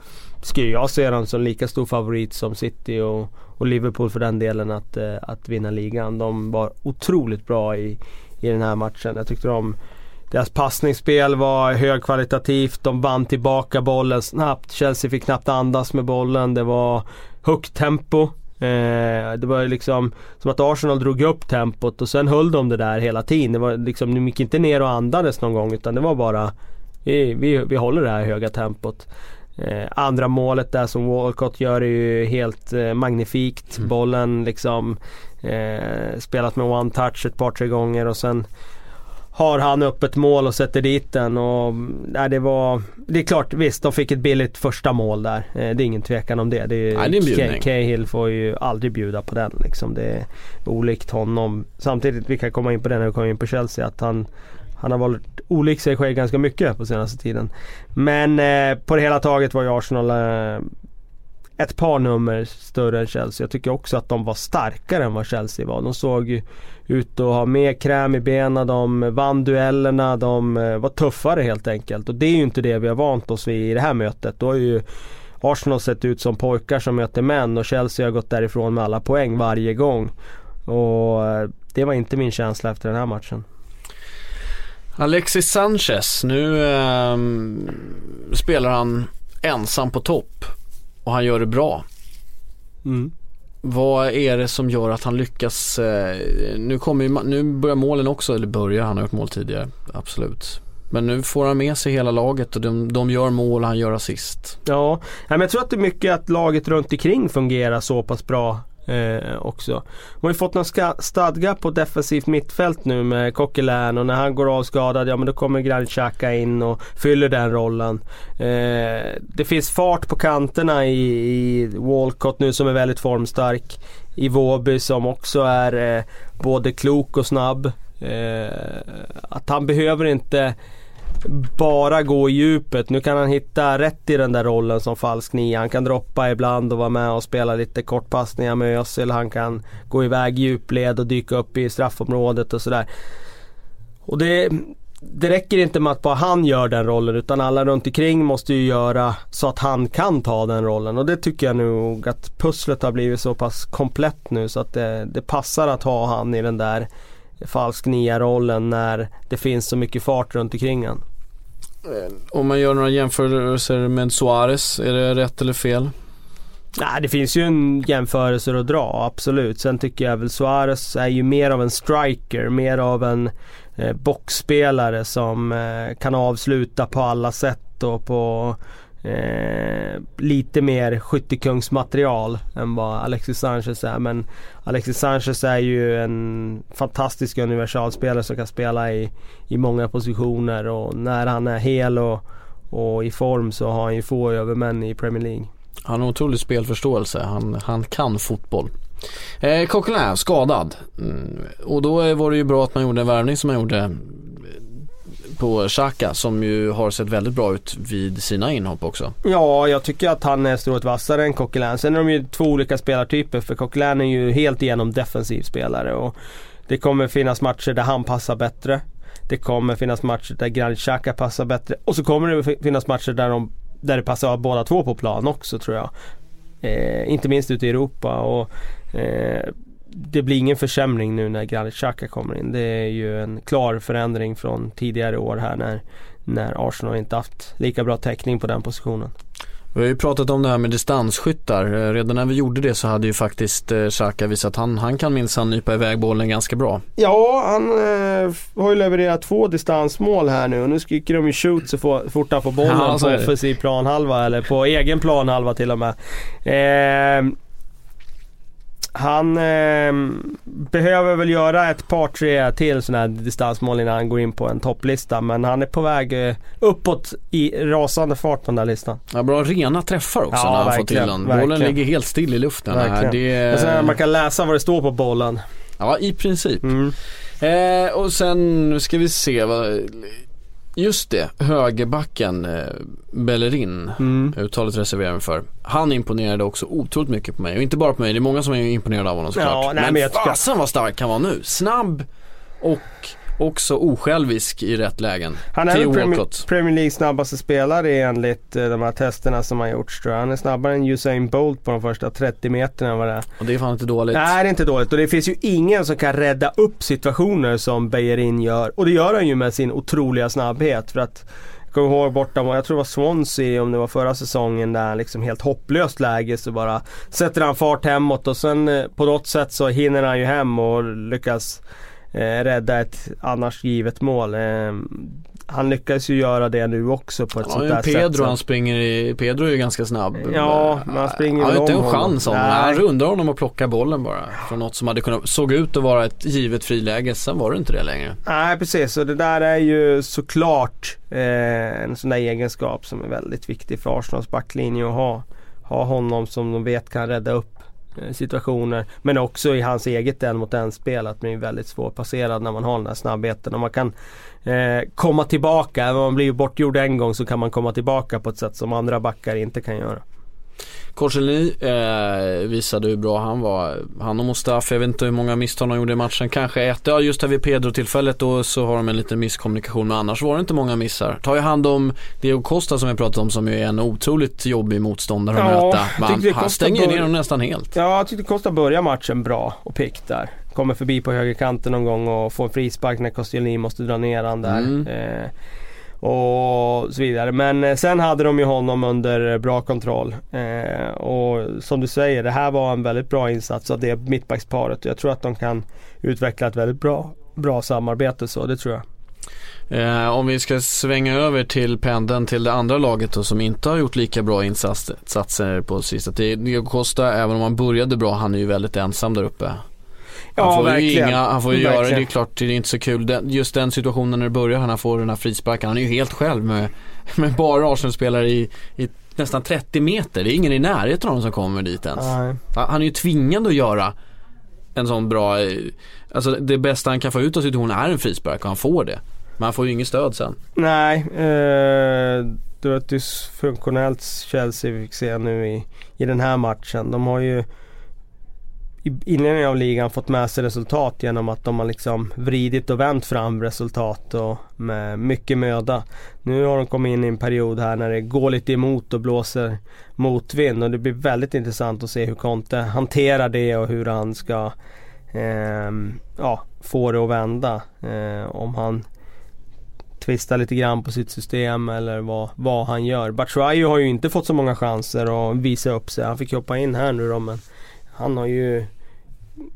skulle jag se dem som lika stor favorit som City och, och Liverpool för den delen att, eh, att vinna ligan. De var otroligt bra i, i den här matchen. Jag tyckte de deras passningsspel var högkvalitativt. De vann tillbaka bollen snabbt. Chelsea fick knappt andas med bollen. Det var högt tempo. Eh, det var liksom som att Arsenal drog upp tempot och sen höll de det där hela tiden. Det var liksom, de gick inte ner och andades någon gång utan det var bara vi, vi, vi håller det här höga tempot. Eh, andra målet där som Walcott gör är ju helt eh, magnifikt. Mm. Bollen liksom eh, spelat med one touch ett par tre gånger och sen har han upp ett mål och sätter dit den. Och, nej, det, var, det är klart, visst de fick ett billigt första mål där. Eh, det är ingen tvekan om det. det, är, nej, det är Cahill får ju aldrig bjuda på den. Liksom. Det är olikt honom. Samtidigt, vi kan komma in på det när vi kommer in på Chelsea, att han han har varit olik sig själv ganska mycket på senaste tiden. Men eh, på det hela taget var ju Arsenal eh, ett par nummer större än Chelsea. Jag tycker också att de var starkare än vad Chelsea var. De såg ut att ha mer kräm i benen, de vann duellerna, de eh, var tuffare helt enkelt. Och det är ju inte det vi har vant oss vid i det här mötet. Då har ju Arsenal sett ut som pojkar som möter män och Chelsea har gått därifrån med alla poäng varje gång. Och eh, det var inte min känsla efter den här matchen. Alexis Sanchez, nu eh, spelar han ensam på topp och han gör det bra. Mm. Vad är det som gör att han lyckas? Eh, nu, kommer ju, nu börjar målen också, eller börjar, han har gjort mål tidigare, absolut. Men nu får han med sig hela laget och de, de gör mål och han gör assist. Ja, men jag tror att det är mycket att laget runt omkring fungerar så pass bra eh, också. De har ju fått någon stadga på defensivt mittfält nu med Coquelin och när han går avskadad ja men då kommer Granit Xhaka in och fyller den rollen. Eh, det finns fart på kanterna i, i Walcott nu som är väldigt formstark. I Våby som också är eh, både klok och snabb. Eh, att han behöver inte bara gå i djupet. Nu kan han hitta rätt i den där rollen som falsk nia. Han kan droppa ibland och vara med och spela lite kortpassningar med Özil. Han kan gå iväg djupled och dyka upp i straffområdet och sådär. Och det, det räcker inte med att bara han gör den rollen utan alla runt omkring måste ju göra så att han kan ta den rollen. Och det tycker jag nog att pusslet har blivit så pass komplett nu så att det, det passar att ha han i den där falsk nia-rollen när det finns så mycket fart runt omkring han. Eh, om man gör några jämförelser med Suarez, är det rätt eller fel? Nej, det finns ju en jämförelse att dra, absolut. Sen tycker jag väl Suarez är ju mer av en striker, mer av en eh, boxspelare som eh, kan avsluta på alla sätt och på eh, lite mer skyttekungsmaterial än vad Alexis Sanchez är. Men Alexis Sanchez är ju en fantastisk universalspelare som kan spela i, i många positioner och när han är hel och, och i form så har han ju få övermän i Premier League. Han har otrolig spelförståelse. Han, han kan fotboll. Eh, Coquelin skadad. Mm, och då var det ju bra att man gjorde en värvning som man gjorde på Xhaka som ju har sett väldigt bra ut vid sina inhopp också. Ja, jag tycker att han är strået vassare än Coquelin. Sen är de ju två olika spelartyper för Coquelin är ju helt igenom defensiv spelare. Och det kommer finnas matcher där han passar bättre. Det kommer finnas matcher där Granit Xhaka passar bättre. Och så kommer det finnas matcher där, de, där det passar båda två på plan också tror jag. Eh, inte minst ute i Europa. Och, eh, det blir ingen försämring nu när Granit Xhaka kommer in. Det är ju en klar förändring från tidigare år här när, när Arsenal inte haft lika bra täckning på den positionen. Vi har ju pratat om det här med distansskyttar. Eh, Redan när vi gjorde det så hade ju faktiskt eh, Xhaka visat att han, han kan minsann nypa iväg bollen ganska bra. Ja, han eh, har ju levererat två distansmål här nu och nu skriker de ju shoot så få- fort han får bollen Ja, på offensiv planhalva eller på egen planhalva till och med. Eh, han eh, behöver väl göra ett par tre till sådana här distansmål innan han går in på en topplista men han är på väg eh, uppåt i rasande fart på den där listan. Ja, bra rena träffar också Ja, när han får till den. Bollen verkligen. ligger helt still i luften. Här. Det, sen man kan läsa vad det står på bollen. Ja, i princip. Mm. Eh, och sen ska vi se vad Just det, högerbacken eh, Bellerin, Mm. uttalet reserverar mig för. Han imponerade också otroligt mycket på mig. Och inte bara på mig, det är många som är imponerade av honom såklart. Ja, nej, men men fasen vad stark han var nu. Snabb och också osjälvisk i rätt lägen. Han är Premier. Premier League snabbaste spelare enligt eh, de här testerna som har gjorts tror jag. Han är snabbare än Usain Bolt på de första 30 meterna vad det. Och det är fan inte dåligt. Nej det är inte dåligt och det finns ju ingen som kan rädda upp situationer som Bejerin gör. Och det gör han ju med sin otroliga snabbhet för att jag kommer ihåg borta, jag tror det var Swansea om det var förra säsongen där liksom helt hopplöst läge så bara sätter han fart hemåt och sen eh, på något sätt så hinner han ju hem och lyckas eh, rädda ett annars givet mål. Eh, han lyckas ju göra det nu också på ett Ja, sånt där sätt. Pedro så- han springer i, Pedro är ju ganska snabb. Ja, men han springer Han har inte en chans om. Han rundar honom och plockar bollen bara. Från något som hade kunnat, såg ut att vara ett givet friläge. Sen var det inte det längre. Nej precis och det där är ju såklart eh, en sån där egenskap som är väldigt viktig för Arsenals backlinje att ha. Ha honom som de vet kan rädda upp Eh, situationer. Men också i hans eget en mot en spel att man är väldigt svårpasserad när man har den här snabbheten. Och man kan eh, komma tillbaka, även om man blir bortgjord en gång så kan man komma tillbaka på ett sätt som andra backar inte kan göra. Korselny eh, visade hur bra han var. Han och Mustafa, jag vet inte hur många misstag de gjorde i matchen. Kanske ett. Ja just här vid Pedro-tillfället då så har de en liten misskommunikation. Men annars var det inte många missar. Tar ju hand om Diego Costa som jag pratat om som ju är en otroligt jobbig motståndare att Ja, möta. jag Men tyckte han, stänger bör- ner dem nästan helt. Ja, jag tyckte Costa börjar matchen bra och pick där. Kommer förbi på högerkanten någon gång och får en frispark när Koscielny måste dra ner han där. Mm. Eh, och så vidare. Men eh, sen hade de ju honom under bra kontroll. Eh, och som du säger, det här var en väldigt bra insats av det mittbacksparet. Jag tror att de kan utveckla ett väldigt bra, bra samarbete så, det tror jag. Eh, om vi ska svänga över till pendeln till det andra laget då, som inte har gjort lika bra insatser på sista tiden. Diego Costa, även om han började bra, han är ju väldigt ensam där uppe. Han Ja, får ju verkligen. inga, han får ju göra, Verkligen. det är klart det är inte så kul. Den, just den situationen när det börjar, han får den här frisparken. Han är ju helt själv med, med bara Arsenal-spelare i, i nästan 30 meter. Det är ingen i närheten av dem som kommer dit ens. Nej. Han han är ju tvingad att göra en sån bra, eh, alltså det bästa han kan få ut av situationen är en frispark och han får det. Men han får ju inget stöd sen. Nej, eh, det var ett dysfunktionellt Chelsea vi fick se nu i, i den här matchen. De har ju i inledningen av ligan fått med sig resultat genom att de har liksom vridit och vänt fram resultat och med mycket möda. Nu har de kommit in i en period här när det går lite emot och blåser motvind och det blir väldigt intressant att se hur Conte hanterar det och hur han ska eh, ja, få det att vända. Eh, om han tvistar lite grann på sitt system eller vad, vad han gör. Batshuayu har ju inte fått så många chanser att visa upp sig. Han fick hoppa in här nu då men han har ju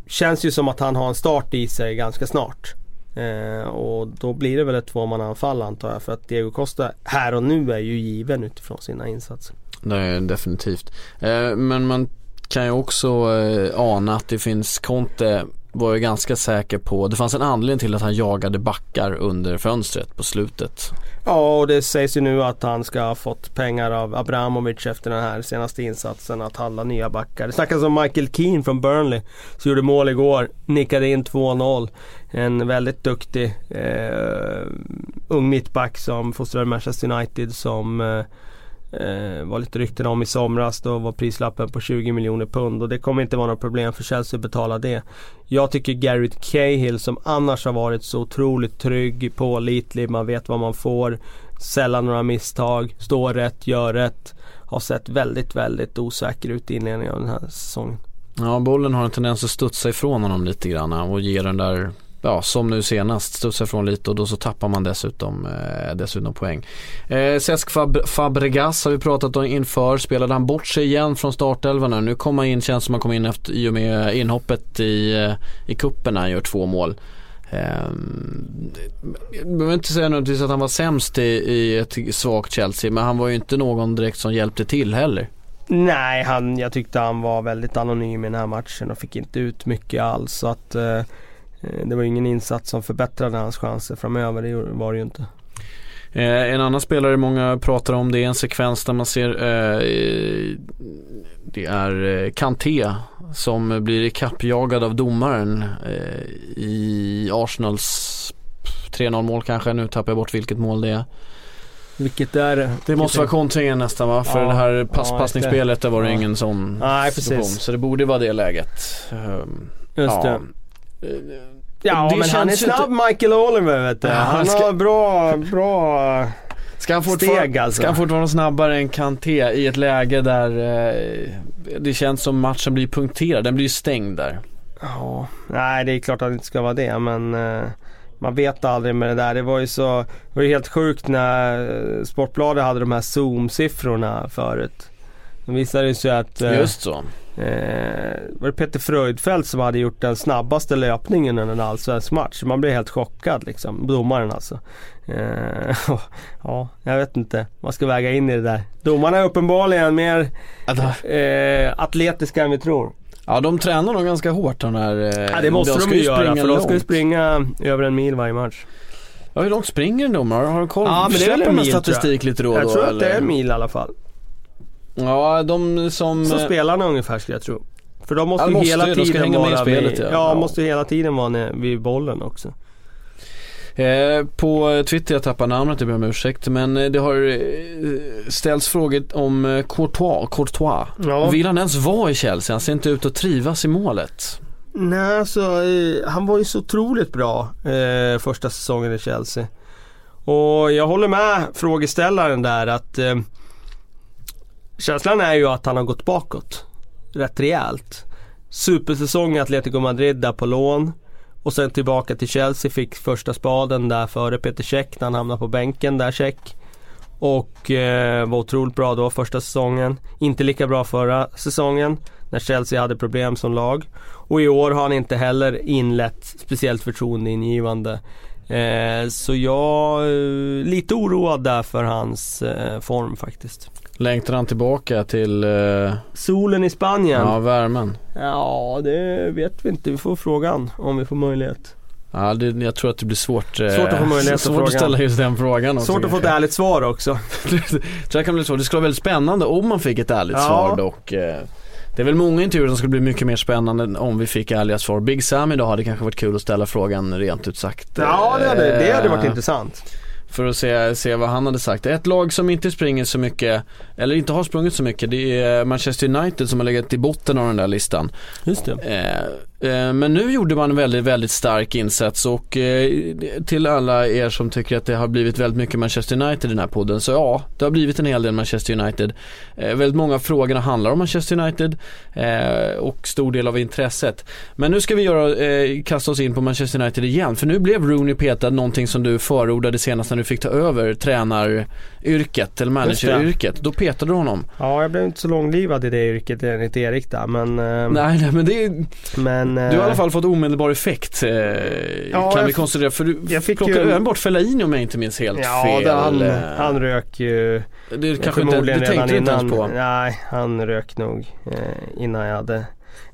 Känns ju som att han har en start i sig ganska snart. Eh, och då blir det väl ett tvåmannaanfall antar jag för att Diego Costa här och nu är ju given utifrån sina insatser. Det är definitivt. Eh, men man kan ju också eh, ana att det finns, Conte var ju ganska säker på, det fanns en anledning till att han jagade backar under fönstret på slutet. Ja och det sägs ju nu att han ska ha fått pengar av Abramovic efter den här senaste insatsen att handla nya backar. Det snackas om Michael Keane från Burnley som gjorde mål igår. Nickade in 2-0. En väldigt duktig eh, ung mittback som fostrade Manchester United som eh, Eh, var lite rykten om i somras. Då var prislappen på 20 miljoner pund och det kommer inte vara något problem för Chelsea att betala det. Jag tycker Garrett Cahill som annars har varit så otroligt trygg, pålitlig, man vet vad man får. Sällan några misstag, står rätt, gör rätt. Har sett väldigt, väldigt osäker ut i inledningen av den här säsongen. Ja, bollen har en tendens att studsa ifrån honom lite grann och ge den där ja, som nu senast studsar ifrån lite och då så tappar man dessutom, eh, dessutom poäng. Eh, Cesc Fab Fabregas har vi pratat om inför, spelade han bort sig igen från startelvan nu? kommer han in, känns som han kom in efter, i och med inhoppet i, eh, i kuppen när han gör två mål. Um, jag behöver inte säga nödvändigtvis att han var sämst i, i ett svagt Chelsea men han var ju inte någon direkt som hjälpte till heller. Nej, han, jag tyckte han var väldigt anonym i den här matchen och fick inte ut mycket alls. Så att, eh, det var ingen insats som förbättrade hans chanser framöver, det var det ju inte. Eh, en annan spelare många pratar om det är en sekvens där man ser eh, Det är eh, Kanté som blir ikappjagad av domaren eh, i Arsenals 3-0 mål kanske. Nu tappar jag bort vilket mål det är. Vilket är det? Det måste vara kontringen nästan va? För Ja, det här pass, ja, passningsspelet där var det Ja. ingen sån Nej, situation. precis. Så det borde vara det läget. Um, Just ja. det. Ja Det men han är snabb Michael Oliver vet du. Ja, Han ska- har bra, bra... Ska han, Steg, alltså. ska han fortfarande vara snabbare än Kanté i ett läge där eh, det känns som matchen blir punkterad. Den blir ju stängd där. Ja, nej det är klart att det inte ska vara det men eh, man vet aldrig med det där. Det var ju så, det var ju helt sjukt när eh, Sportbladet hade de här zoom-siffrorna förut. Det visade sig att eh, Just så. Eh, var det Peter Fröjdfält som hade gjort den snabbaste löpningen under en allsvensk match. Man blev helt chockad liksom, domaren alltså. Eh, ja, jag vet inte. Man ska väga in i det där. Domarna är uppenbarligen mer eh, atletiska än vi tror. Ja de tränar nog ganska hårt de här. Eh, Ja, det måste de, ska ju göra springa för de ska ju springa över en mil varje match. Ja hur långt springer en domare? Har du koll? Ja, men det är väl en de mil, statistik lite då jag då? tror att det är en mil i alla fall. Ja de som... Så eh, spelarna ungefär skulle jag tro. För de måste Ja, ju måste hela ju, de ska tiden hänga med i vara spelet, vid, ja. ja, måste ju hela tiden vara ner- vid bollen också. Eh, på Twitter, jag tappar namnet, jag ber om ursäkt. Men eh, det har eh, ställts frågor om Courtois. Courtois. Ja. Vill han ens vara i Chelsea? Han ser inte ut att trivas i målet. Nej, alltså eh, han var ju så otroligt bra eh, första säsongen i Chelsea. Och jag håller med frågeställaren där att eh, känslan är ju att han har gått bakåt rätt rejält. Supersäsong i Atletico Madrid där på lån. Och sen tillbaka till Chelsea, fick första spaden där före Peter Cech när han hamnade på bänken där Cech. Och eh, var otroligt bra då första säsongen. Inte lika bra förra säsongen när Chelsea hade problem som lag. Och i år har han inte heller inlett speciellt förtroendeingivande. Eh, så jag är lite oroad där för hans eh, form faktiskt. Längtar han tillbaka till eh, Solen i Spanien? ja, värmen? Ja, det vet vi inte. Vi får frågan om vi får möjlighet. Ja, det, jag tror att det blir svårt. eh, Svårt att få möjlighet Svårt att ställa just den frågan också. Svårt att få ett ärligt svar också. jag kan bli svårt. Det skulle vara väldigt spännande om man fick ett ärligt Ja. svar dock. Eh, Det är väl många intervjuer som skulle bli mycket mer spännande om vi fick ärliga svar. Big Sam idag hade kanske varit kul att ställa frågan rent ut sagt. Ja, det hade, det hade varit Eh, intressant. För att se, se vad han hade sagt. Ett lag som inte springer så mycket, eller inte har sprungit så mycket, det är Manchester United som har legat i botten av den där listan. Just det. Eh, men nu gjorde man en väldigt, väldigt stark insats och eh, till alla er som tycker att det har blivit väldigt mycket Manchester United i den här podden, så ja, det har blivit en hel del Manchester United. Eh, väldigt många av frågorna handlar om Manchester United eh, och stor del av intresset. Men nu ska vi göra, eh, kasta oss in på Manchester United igen, för nu blev Rooney petad, någonting som du förordade senast när du fick ta över tränaryrket eller manageryrket. Då petade du honom. Ja, jag blev inte så långlivad i det yrket enligt Erik där men... eh, Nej, nej men det är, men Du har i alla fall fått omedelbar effekt eh, kan jag vi konstatera. För du jag fick plockade ju- även bort Fellaini om jag inte minns helt Ja, fel. det, han, Eh, han rök ju det kanske inte, det tänkte du inte ens på. Nej, han rök nog eh, innan jag hade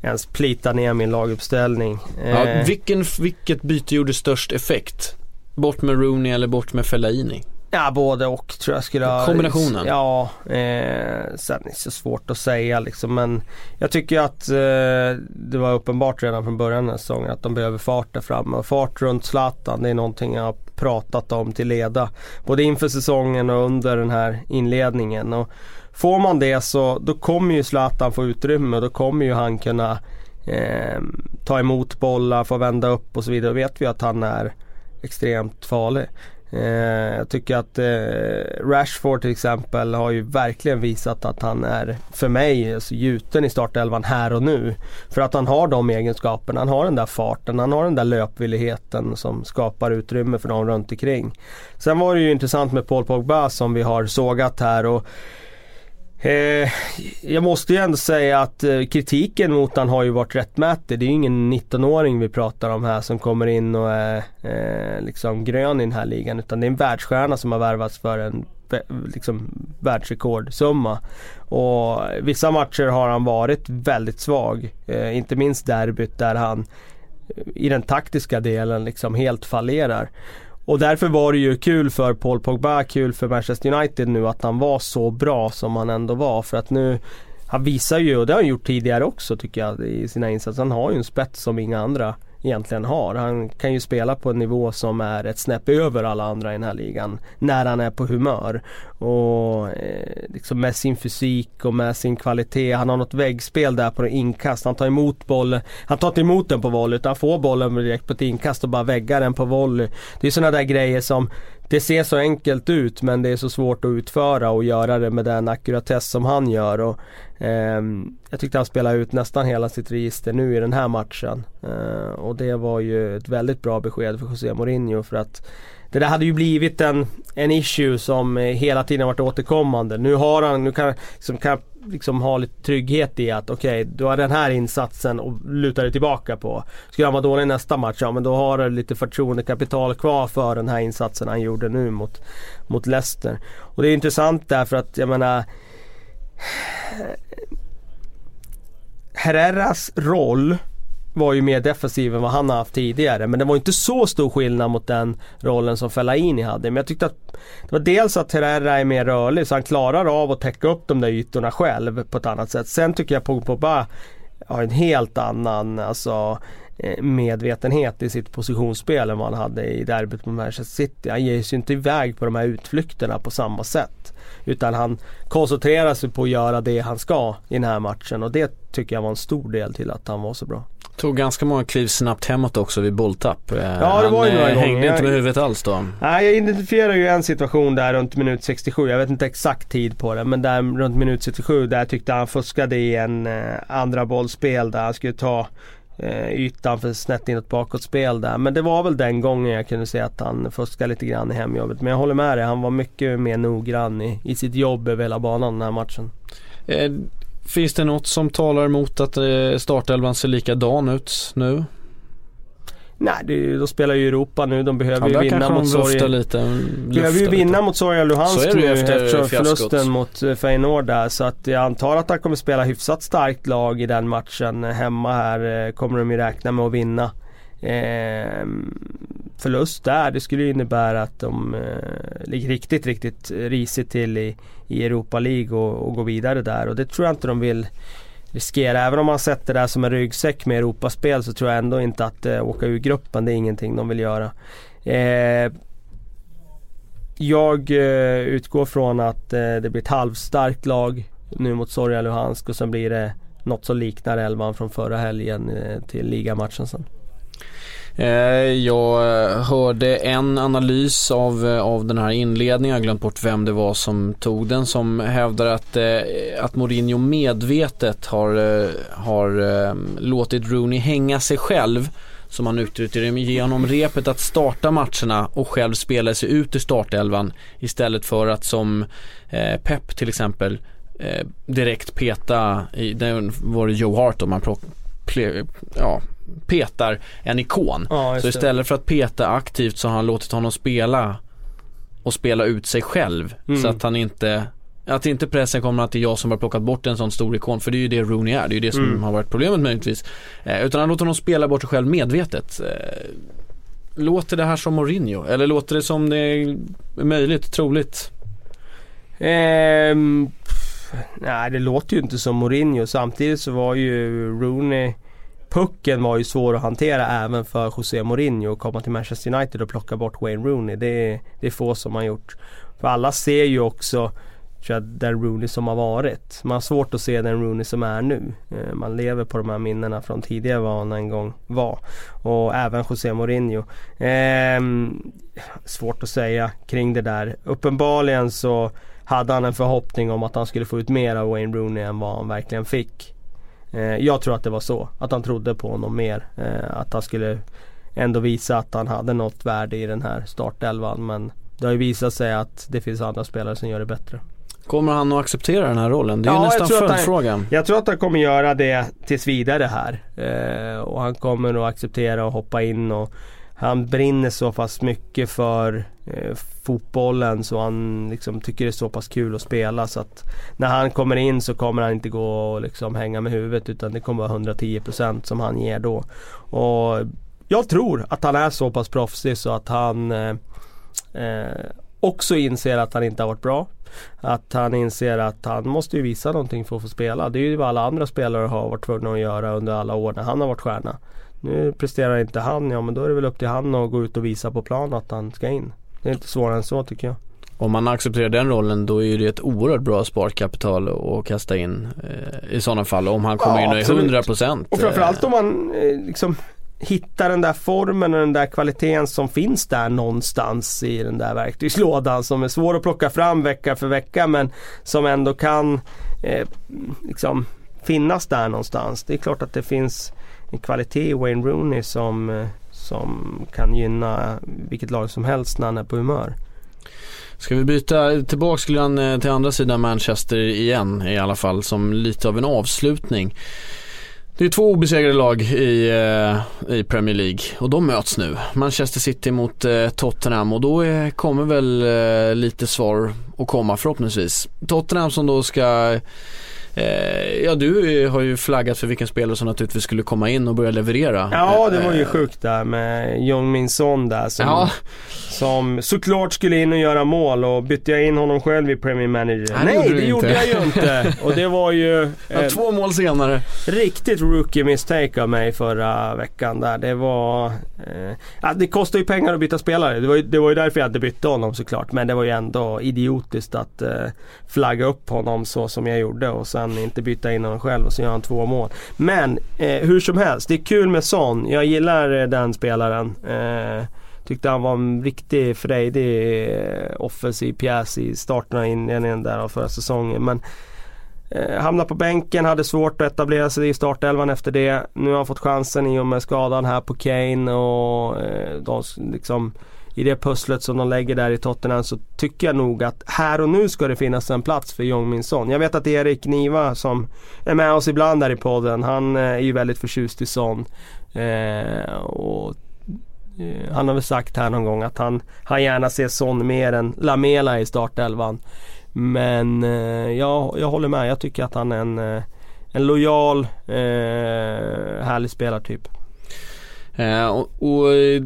ens plitat ner min laguppställning. Ja, Eh, vilken, vilket byte gjorde störst effekt? Bort med Rooney eller bort med Fellaini? Ja, både och tror jag skulle ha... Kombinationen? Ja, eh, sen är det så svårt att säga liksom men jag tycker att eh, det var uppenbart redan från början den här säsongen att de behöver fart där framme. Och fart runt Zlatan det är någonting jag har pratat om till leda. Både inför säsongen och under den här inledningen. Och får man det så då kommer ju Zlatan få utrymme och då kommer ju han kunna eh, ta emot bollar, få vända upp och så vidare. Då vet vi att han är extremt farlig. Eh, jag tycker att eh, Rashford till exempel har ju verkligen visat att han är, för mig, alltså, gjuten i startelvan här och nu. För att han har de egenskaperna. Han har den där farten, han har den där löpvilligheten som skapar utrymme för dem runt omkring. Sen var det ju intressant med Paul Pogba som vi har sågat här. och Eh, jag måste ju ändå säga att eh, kritiken mot han har ju varit rättmätig. Det är ju ingen 19-åring vi pratar om här som kommer in och är eh, liksom grön i den här ligan. Utan det är en världsstjärna som har värvats för en liksom, världsrekordsumma. Och vissa matcher har han varit väldigt svag. Eh, inte minst derbyt där han eh, i den taktiska delen liksom helt fallerar. Och därför var det ju kul för Paul Pogba, kul för Manchester United nu att han var så bra som han ändå var. För att nu, han visar ju, och det har han gjort tidigare också tycker jag i sina insatser, han har ju en spets som inga andra egentligen har. Han kan ju spela på en nivå som är ett snäpp över alla andra i den här ligan. När han är på humör. Och eh, liksom med sin fysik och med sin kvalitet. Han har något väggspel där på en inkast. Han tar emot bollen. Han tar inte emot den på volley utan får bollen direkt på ett inkast och bara väggar den på volley. Det är sådana där grejer som det ser så enkelt ut men det är så svårt att utföra och göra det med den ackuratess som han gör. Och, eh, jag tyckte han spelade ut nästan hela sitt register nu i den här matchen. Eh, och det var ju ett väldigt bra besked för José Mourinho för att det där hade ju blivit en, en issue som hela tiden varit återkommande. Nu har han, nu kan, liksom, kan liksom ha lite trygghet i att okej, okay, du har den här insatsen och luta dig tillbaka på. Skulle han vara dålig nästa match, ja men då har du lite förtroendekapital kvar för den här insatsen han gjorde nu mot, mot Leicester. Och det är intressant därför att jag menar Herreras roll var ju mer defensiv än vad han har haft tidigare. Men det var inte så stor skillnad mot den rollen som Fellaini hade. Men jag tyckte att det var dels att Herrera är mer rörlig så han klarar av att täcka upp de där ytorna själv på ett annat sätt. Sen tycker jag Pogba har en helt annan alltså, medvetenhet i sitt positionsspel än vad han hade i derbyt med Manchester City. Han ger sig inte iväg på de här utflykterna på samma sätt. Utan han koncentrerar sig på att göra det han ska i den här matchen och det tycker jag var en stor del till att han var så bra. Tog ganska många kliv snabbt hemåt också vid bolltapp. Ja det var ju några gånger. hängde inte med huvudet alls då. Nej jag identifierar ju en situation där runt minut 67. Jag vet inte exakt tid på det. Men där runt minut 67 där tyckte han fuskade i en eh, andra bollspel där han skulle ta eh, ytan för snett inåt bakåtspel där. Men det var väl den gången jag kunde se att han fuskade lite grann i hemjobbet. Men jag håller med dig, han var mycket mer noggrann i, i sitt jobb över hela banan den här matchen. Eh, Finns det något som talar emot att eh, startelvan ser likadan ut nu? Nej, det, de spelar ju Europa nu. De behöver ja, ju vinna mot Zorja. lite. Behöver ju vinna mot Zorja Luhansk nu efter eftersom förlusten mot eh, Feyenoord där. Så att jag antar att han kommer spela hyfsat starkt lag i den matchen. Hemma här eh, kommer de ju räkna med att vinna. Eh, förlust där, det skulle innebära att de eh, ligger riktigt, riktigt risigt till i, i Europa League och, och går vidare där. Och det tror jag inte de vill riskera. Även om man sätter det här som en ryggsäck med Europaspel så tror jag ändå inte att eh, åka ur gruppen, det är ingenting de vill göra. Eh, jag eh, utgår från att eh, det blir ett halvstarkt lag nu mot Zorja Luhansk och sen blir det något som liknar elvan från förra helgen eh, till ligamatchen sen. Eh, jag hörde en analys av, eh, av den här inledningen, jag har glömt bort vem det var som tog den, som hävdar att, eh, att Mourinho medvetet har, har låtit Rooney hänga sig själv som han uttryckte det, ge honom repet att starta matcherna och själv spela sig ut i startelvan istället för att som eh, Pep till exempel eh, direkt peta, i, det var det Joe Hart om man plock, ja, petar en ikon. Ja, så istället för att peta aktivt så har han låtit honom spela och spela ut sig själv. Mm. Så att han inte att inte pressen kommer att det är jag som har plockat bort en sån stor ikon. För det är ju det Rooney är. Det är ju det som mm. har varit problemet möjligtvis. Eh, utan han låter honom spela bort sig själv medvetet. Eh, låter det här som Mourinho? Eller låter det som det är möjligt, troligt? Um, nej det låter ju inte som Mourinho. Samtidigt så var ju Rooney pucken var ju svår att hantera även för José Mourinho att komma till Manchester United och plocka bort Wayne Rooney. Det är, det är få som har gjort. För alla ser ju också tror jag, den Rooney som har varit. Man har svårt att se den Rooney som är nu. Eh, man lever på de här minnena från tidigare vad han en gång var. Och även José Mourinho. Ehm, svårt att säga kring det där. Uppenbarligen så hade han en förhoppning om att han skulle få ut mer av Wayne Rooney än vad han verkligen fick. Eh, jag tror att det var så. Att han trodde på honom mer. Eh, att han skulle ändå visa att han hade något värde i den här startelvan. Men det har ju visat sig att det finns andra spelare som gör det bättre. Kommer han att acceptera den här rollen? Det är ju Ja, jag nästan följdfrågan. Jag tror att han kommer göra det tills vidare här. Eh, och han kommer att acceptera och hoppa in och han brinner så pass mycket för eh, fotbollen så han liksom tycker det är så pass kul att spela så att när han kommer in så kommer han inte gå och liksom hänga med huvudet utan det kommer vara 110% som han ger då. Och jag tror att han är så pass proffsig så att han eh, eh, också inser att han inte har varit bra. Att han inser att han måste ju visa någonting för att få spela. Det är ju vad alla andra spelare har varit tvungna att göra under alla år när han har varit stjärna. Nu presterar inte han, ja men då är det väl upp till han att gå ut och visa på plan att han ska in. Det är inte svårare än så tycker jag. Om man accepterar den rollen då är det ett oerhört bra sparkapital att kasta in eh, i sådana fall. Om han kommer Ja, in och är absolut. 100% Och framförallt om man eh, liksom hittar den där formen och den där kvaliteten som finns där någonstans i den där verktygslådan som är svår att plocka fram vecka för vecka men som ändå kan eh, liksom finnas där någonstans. Det är klart att det finns en kvalitet i Wayne Rooney som, eh, som kan gynna vilket lag som helst när han är på humör. Ska vi byta tillbaks eh, till andra sidan Manchester igen i alla fall som lite av en avslutning. Det är två obesegrade lag i, eh, i Premier League och de möts nu. Manchester City mot Tottenham och då är, kommer väl lite svar att komma förhoppningsvis. Tottenham som då ska ja du eh, har ju flaggat för vilken spelare som naturligtvis skulle komma in och börja leverera. Ja det var ju Eh, sjukt där med Jong Min Son där som, Ja, som såklart skulle in och göra mål och bytte jag in honom själv i Premier Manager? Nej, det Nej gjorde det gjorde jag ju inte. Och det var ju ja, eh, två mål senare. riktigt rookie mistake av mig förra veckan där. Det var... Eh, det kostar ju pengar att byta spelare. Det var, ju, det var ju därför jag inte bytte honom såklart. Men det var ju ändå idiotiskt att eh, flagga upp honom så som jag gjorde och sen inte byta in honom själv och så gör han två mål. Men eh, hur som helst, det är kul med Son. Jag gillar eh, den spelaren. Eh, Tyckte han var en riktig frejdig eh, offensiv pjäs i starten och inledningen där av förra säsongen. Men Eh, hamnade på bänken, hade svårt att etablera sig i startelvan efter det. Nu har han fått chansen i och med skadan här på Kane och eh, de, liksom, i det pusslet som de lägger där i Tottenham så tycker jag nog att här och nu ska det finnas en plats för Jong Min Son. Jag vet att Erik Niva som är med oss ibland där i podden, han eh, är ju väldigt förtjust i Son. Eh, och eh, han har väl sagt här någon gång att han, han gärna ser Son mer än Lamela i startelvan. Men eh, jag, jag håller med. Jag tycker att han är en, eh, en lojal, eh, härlig spelartyp. Eh, och, och eh,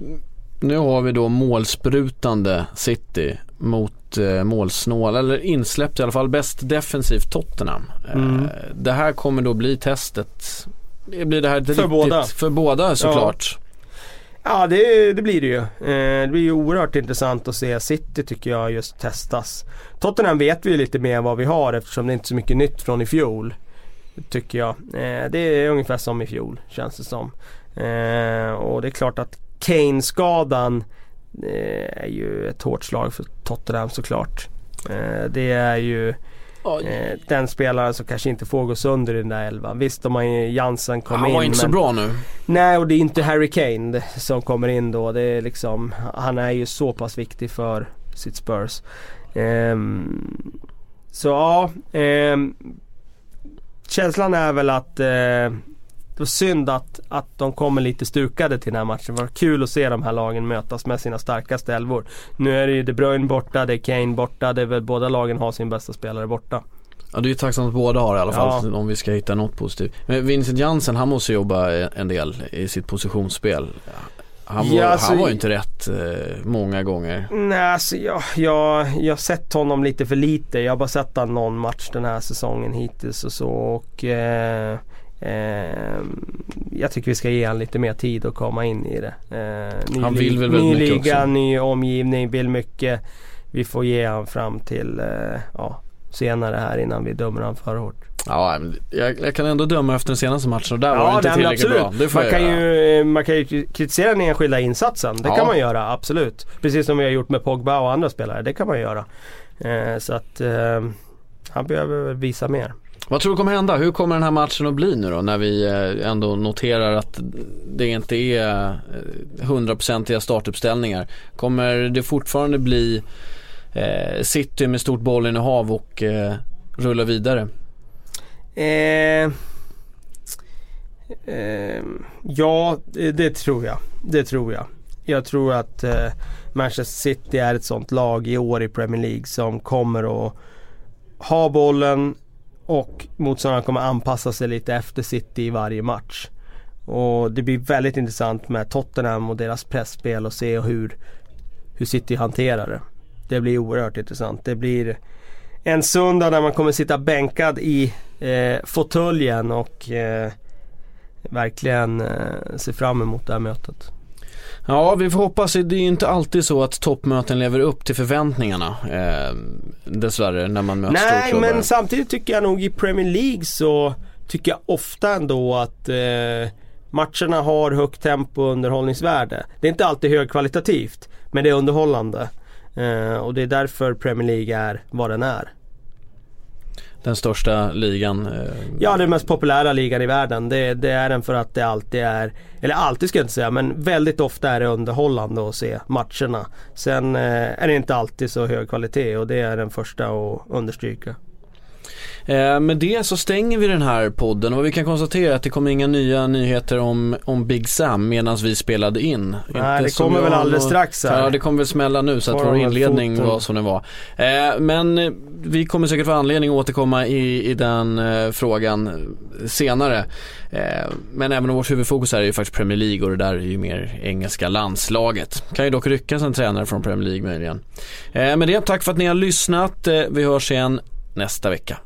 nu har vi då målsprutande City mot eh, målsnål, eller insläppt i alla fall bäst defensivt Tottenham. Eh, Mm. Det här kommer då bli testet. Det blir det här För riktigt, båda. För båda såklart. Ja det, det blir det ju. Eh, det blir ju oerhört intressant att se City tycker jag just testas. Tottenham vet vi ju lite mer vad vi har eftersom det är inte så mycket nytt från i fjol. Tycker jag. Eh, det är ungefär som i fjol känns det som. Eh, och det är klart att Kane-skadan eh, är ju ett hårt slag för Tottenham såklart. Eh, det är ju Ja, eh, den spelaren som kanske inte får gå sönder i den där elvan. Visst har ju Jansen kom han in var inte så men- bra nu. Nej och det är inte Harry Kane som kommer in då. Det är liksom, han är ju så pass viktig för sitt Spurs. Ehm, så ja, ehm, känslan är väl att eh, det var synd att, att de kommer lite stukade till den här matchen. Det var kul att se de här lagen mötas med sina starkaste elvor. Nu är det ju De Bruyne borta, det är Kane borta, det är väl båda lagen har sin bästa spelare borta. Ja det är ju tacksamt att båda har i alla fall Ja. om vi ska hitta något positivt. Men Vincent Jansen han måste jobba en del i sitt positionsspel. Han var, Ja, alltså- han var ju inte rätt eh, många gånger. Nej, alltså jag, jag, jag har sett honom lite för lite. Jag har bara sett han någon match den här säsongen hittills och så. Och, eh, eh, jag tycker vi ska ge honom lite mer tid att komma in i det. Eh, ny Han vill väl väldigt Ny mycket liga, också. ny omgivning, vill mycket. Vi får ge honom fram till, eh, ja, senare här innan vi dömer han för hårt. Ja, jag, jag, kan ändå döma efter den senaste matchen och där var det inte tillräckligt bra. Det får man, kan ju, man kan ju kritisera den enskilda insatsen. Det Ja. kan man göra, absolut. Precis som vi har gjort med Pogba och andra spelare. Det kan man göra. Eh, så att eh, han behöver visa mer. Vad tror du kommer hända? Hur kommer den här matchen att bli nu då när vi eh, ändå noterar att det inte är eh, hundraprocentiga startuppställningar? Kommer det fortfarande bli eh, City med stort bollinnehav och eh, rulla vidare? Eh, eh, ja, det, det tror jag. Det tror jag. Jag tror att eh, Manchester City är ett sånt lag i år i Premier League som kommer att ha bollen och motståndarna kommer anpassa sig lite efter City i varje match. Och det blir väldigt intressant med Tottenham och deras pressspel och se hur, hur City hanterar det. Det blir oerhört intressant. Det blir en söndag där man kommer sitta bänkad i eh, fåtöljen och eh, verkligen eh, se fram emot det här mötet. Ja, vi får hoppas. Det är ju inte alltid så att toppmöten lever upp till förväntningarna. Eh, dessvärre, när man möter Nej, men samtidigt tycker jag nog i Premier League så tycker jag ofta ändå att eh, matcherna har högt tempo och underhållningsvärde. Det är inte alltid högkvalitativt, men det är underhållande. Eh, och det är därför Premier League är vad den är. Den största ligan. Eh, ja, den mest populära ligan i världen. Det, det är den för att det alltid är, eller alltid ska jag inte säga, men väldigt ofta är det underhållande att se matcherna. Sen eh, är det inte alltid så hög kvalitet och det är den första att understryka. Eh, med det så stänger vi den här podden och vi kan konstatera att det kommer inga nya nyheter om, om Big Sam medan vi spelade in. Nej, det som kommer väl alldeles nå- strax här. Ja, det kommer väl smälla nu så att vår inledning foten. var som den var. Eh, men eh, vi kommer säkert få anledning att återkomma i, i den eh, frågan senare. Men även om vårt huvudfokus här är ju faktiskt Premier League och det där är ju mer engelska landslaget. Kan ju dock ryckas en tränare från Premier League möjligen. Eh, med det, tack för att ni har lyssnat. Vi hörs igen nästa vecka.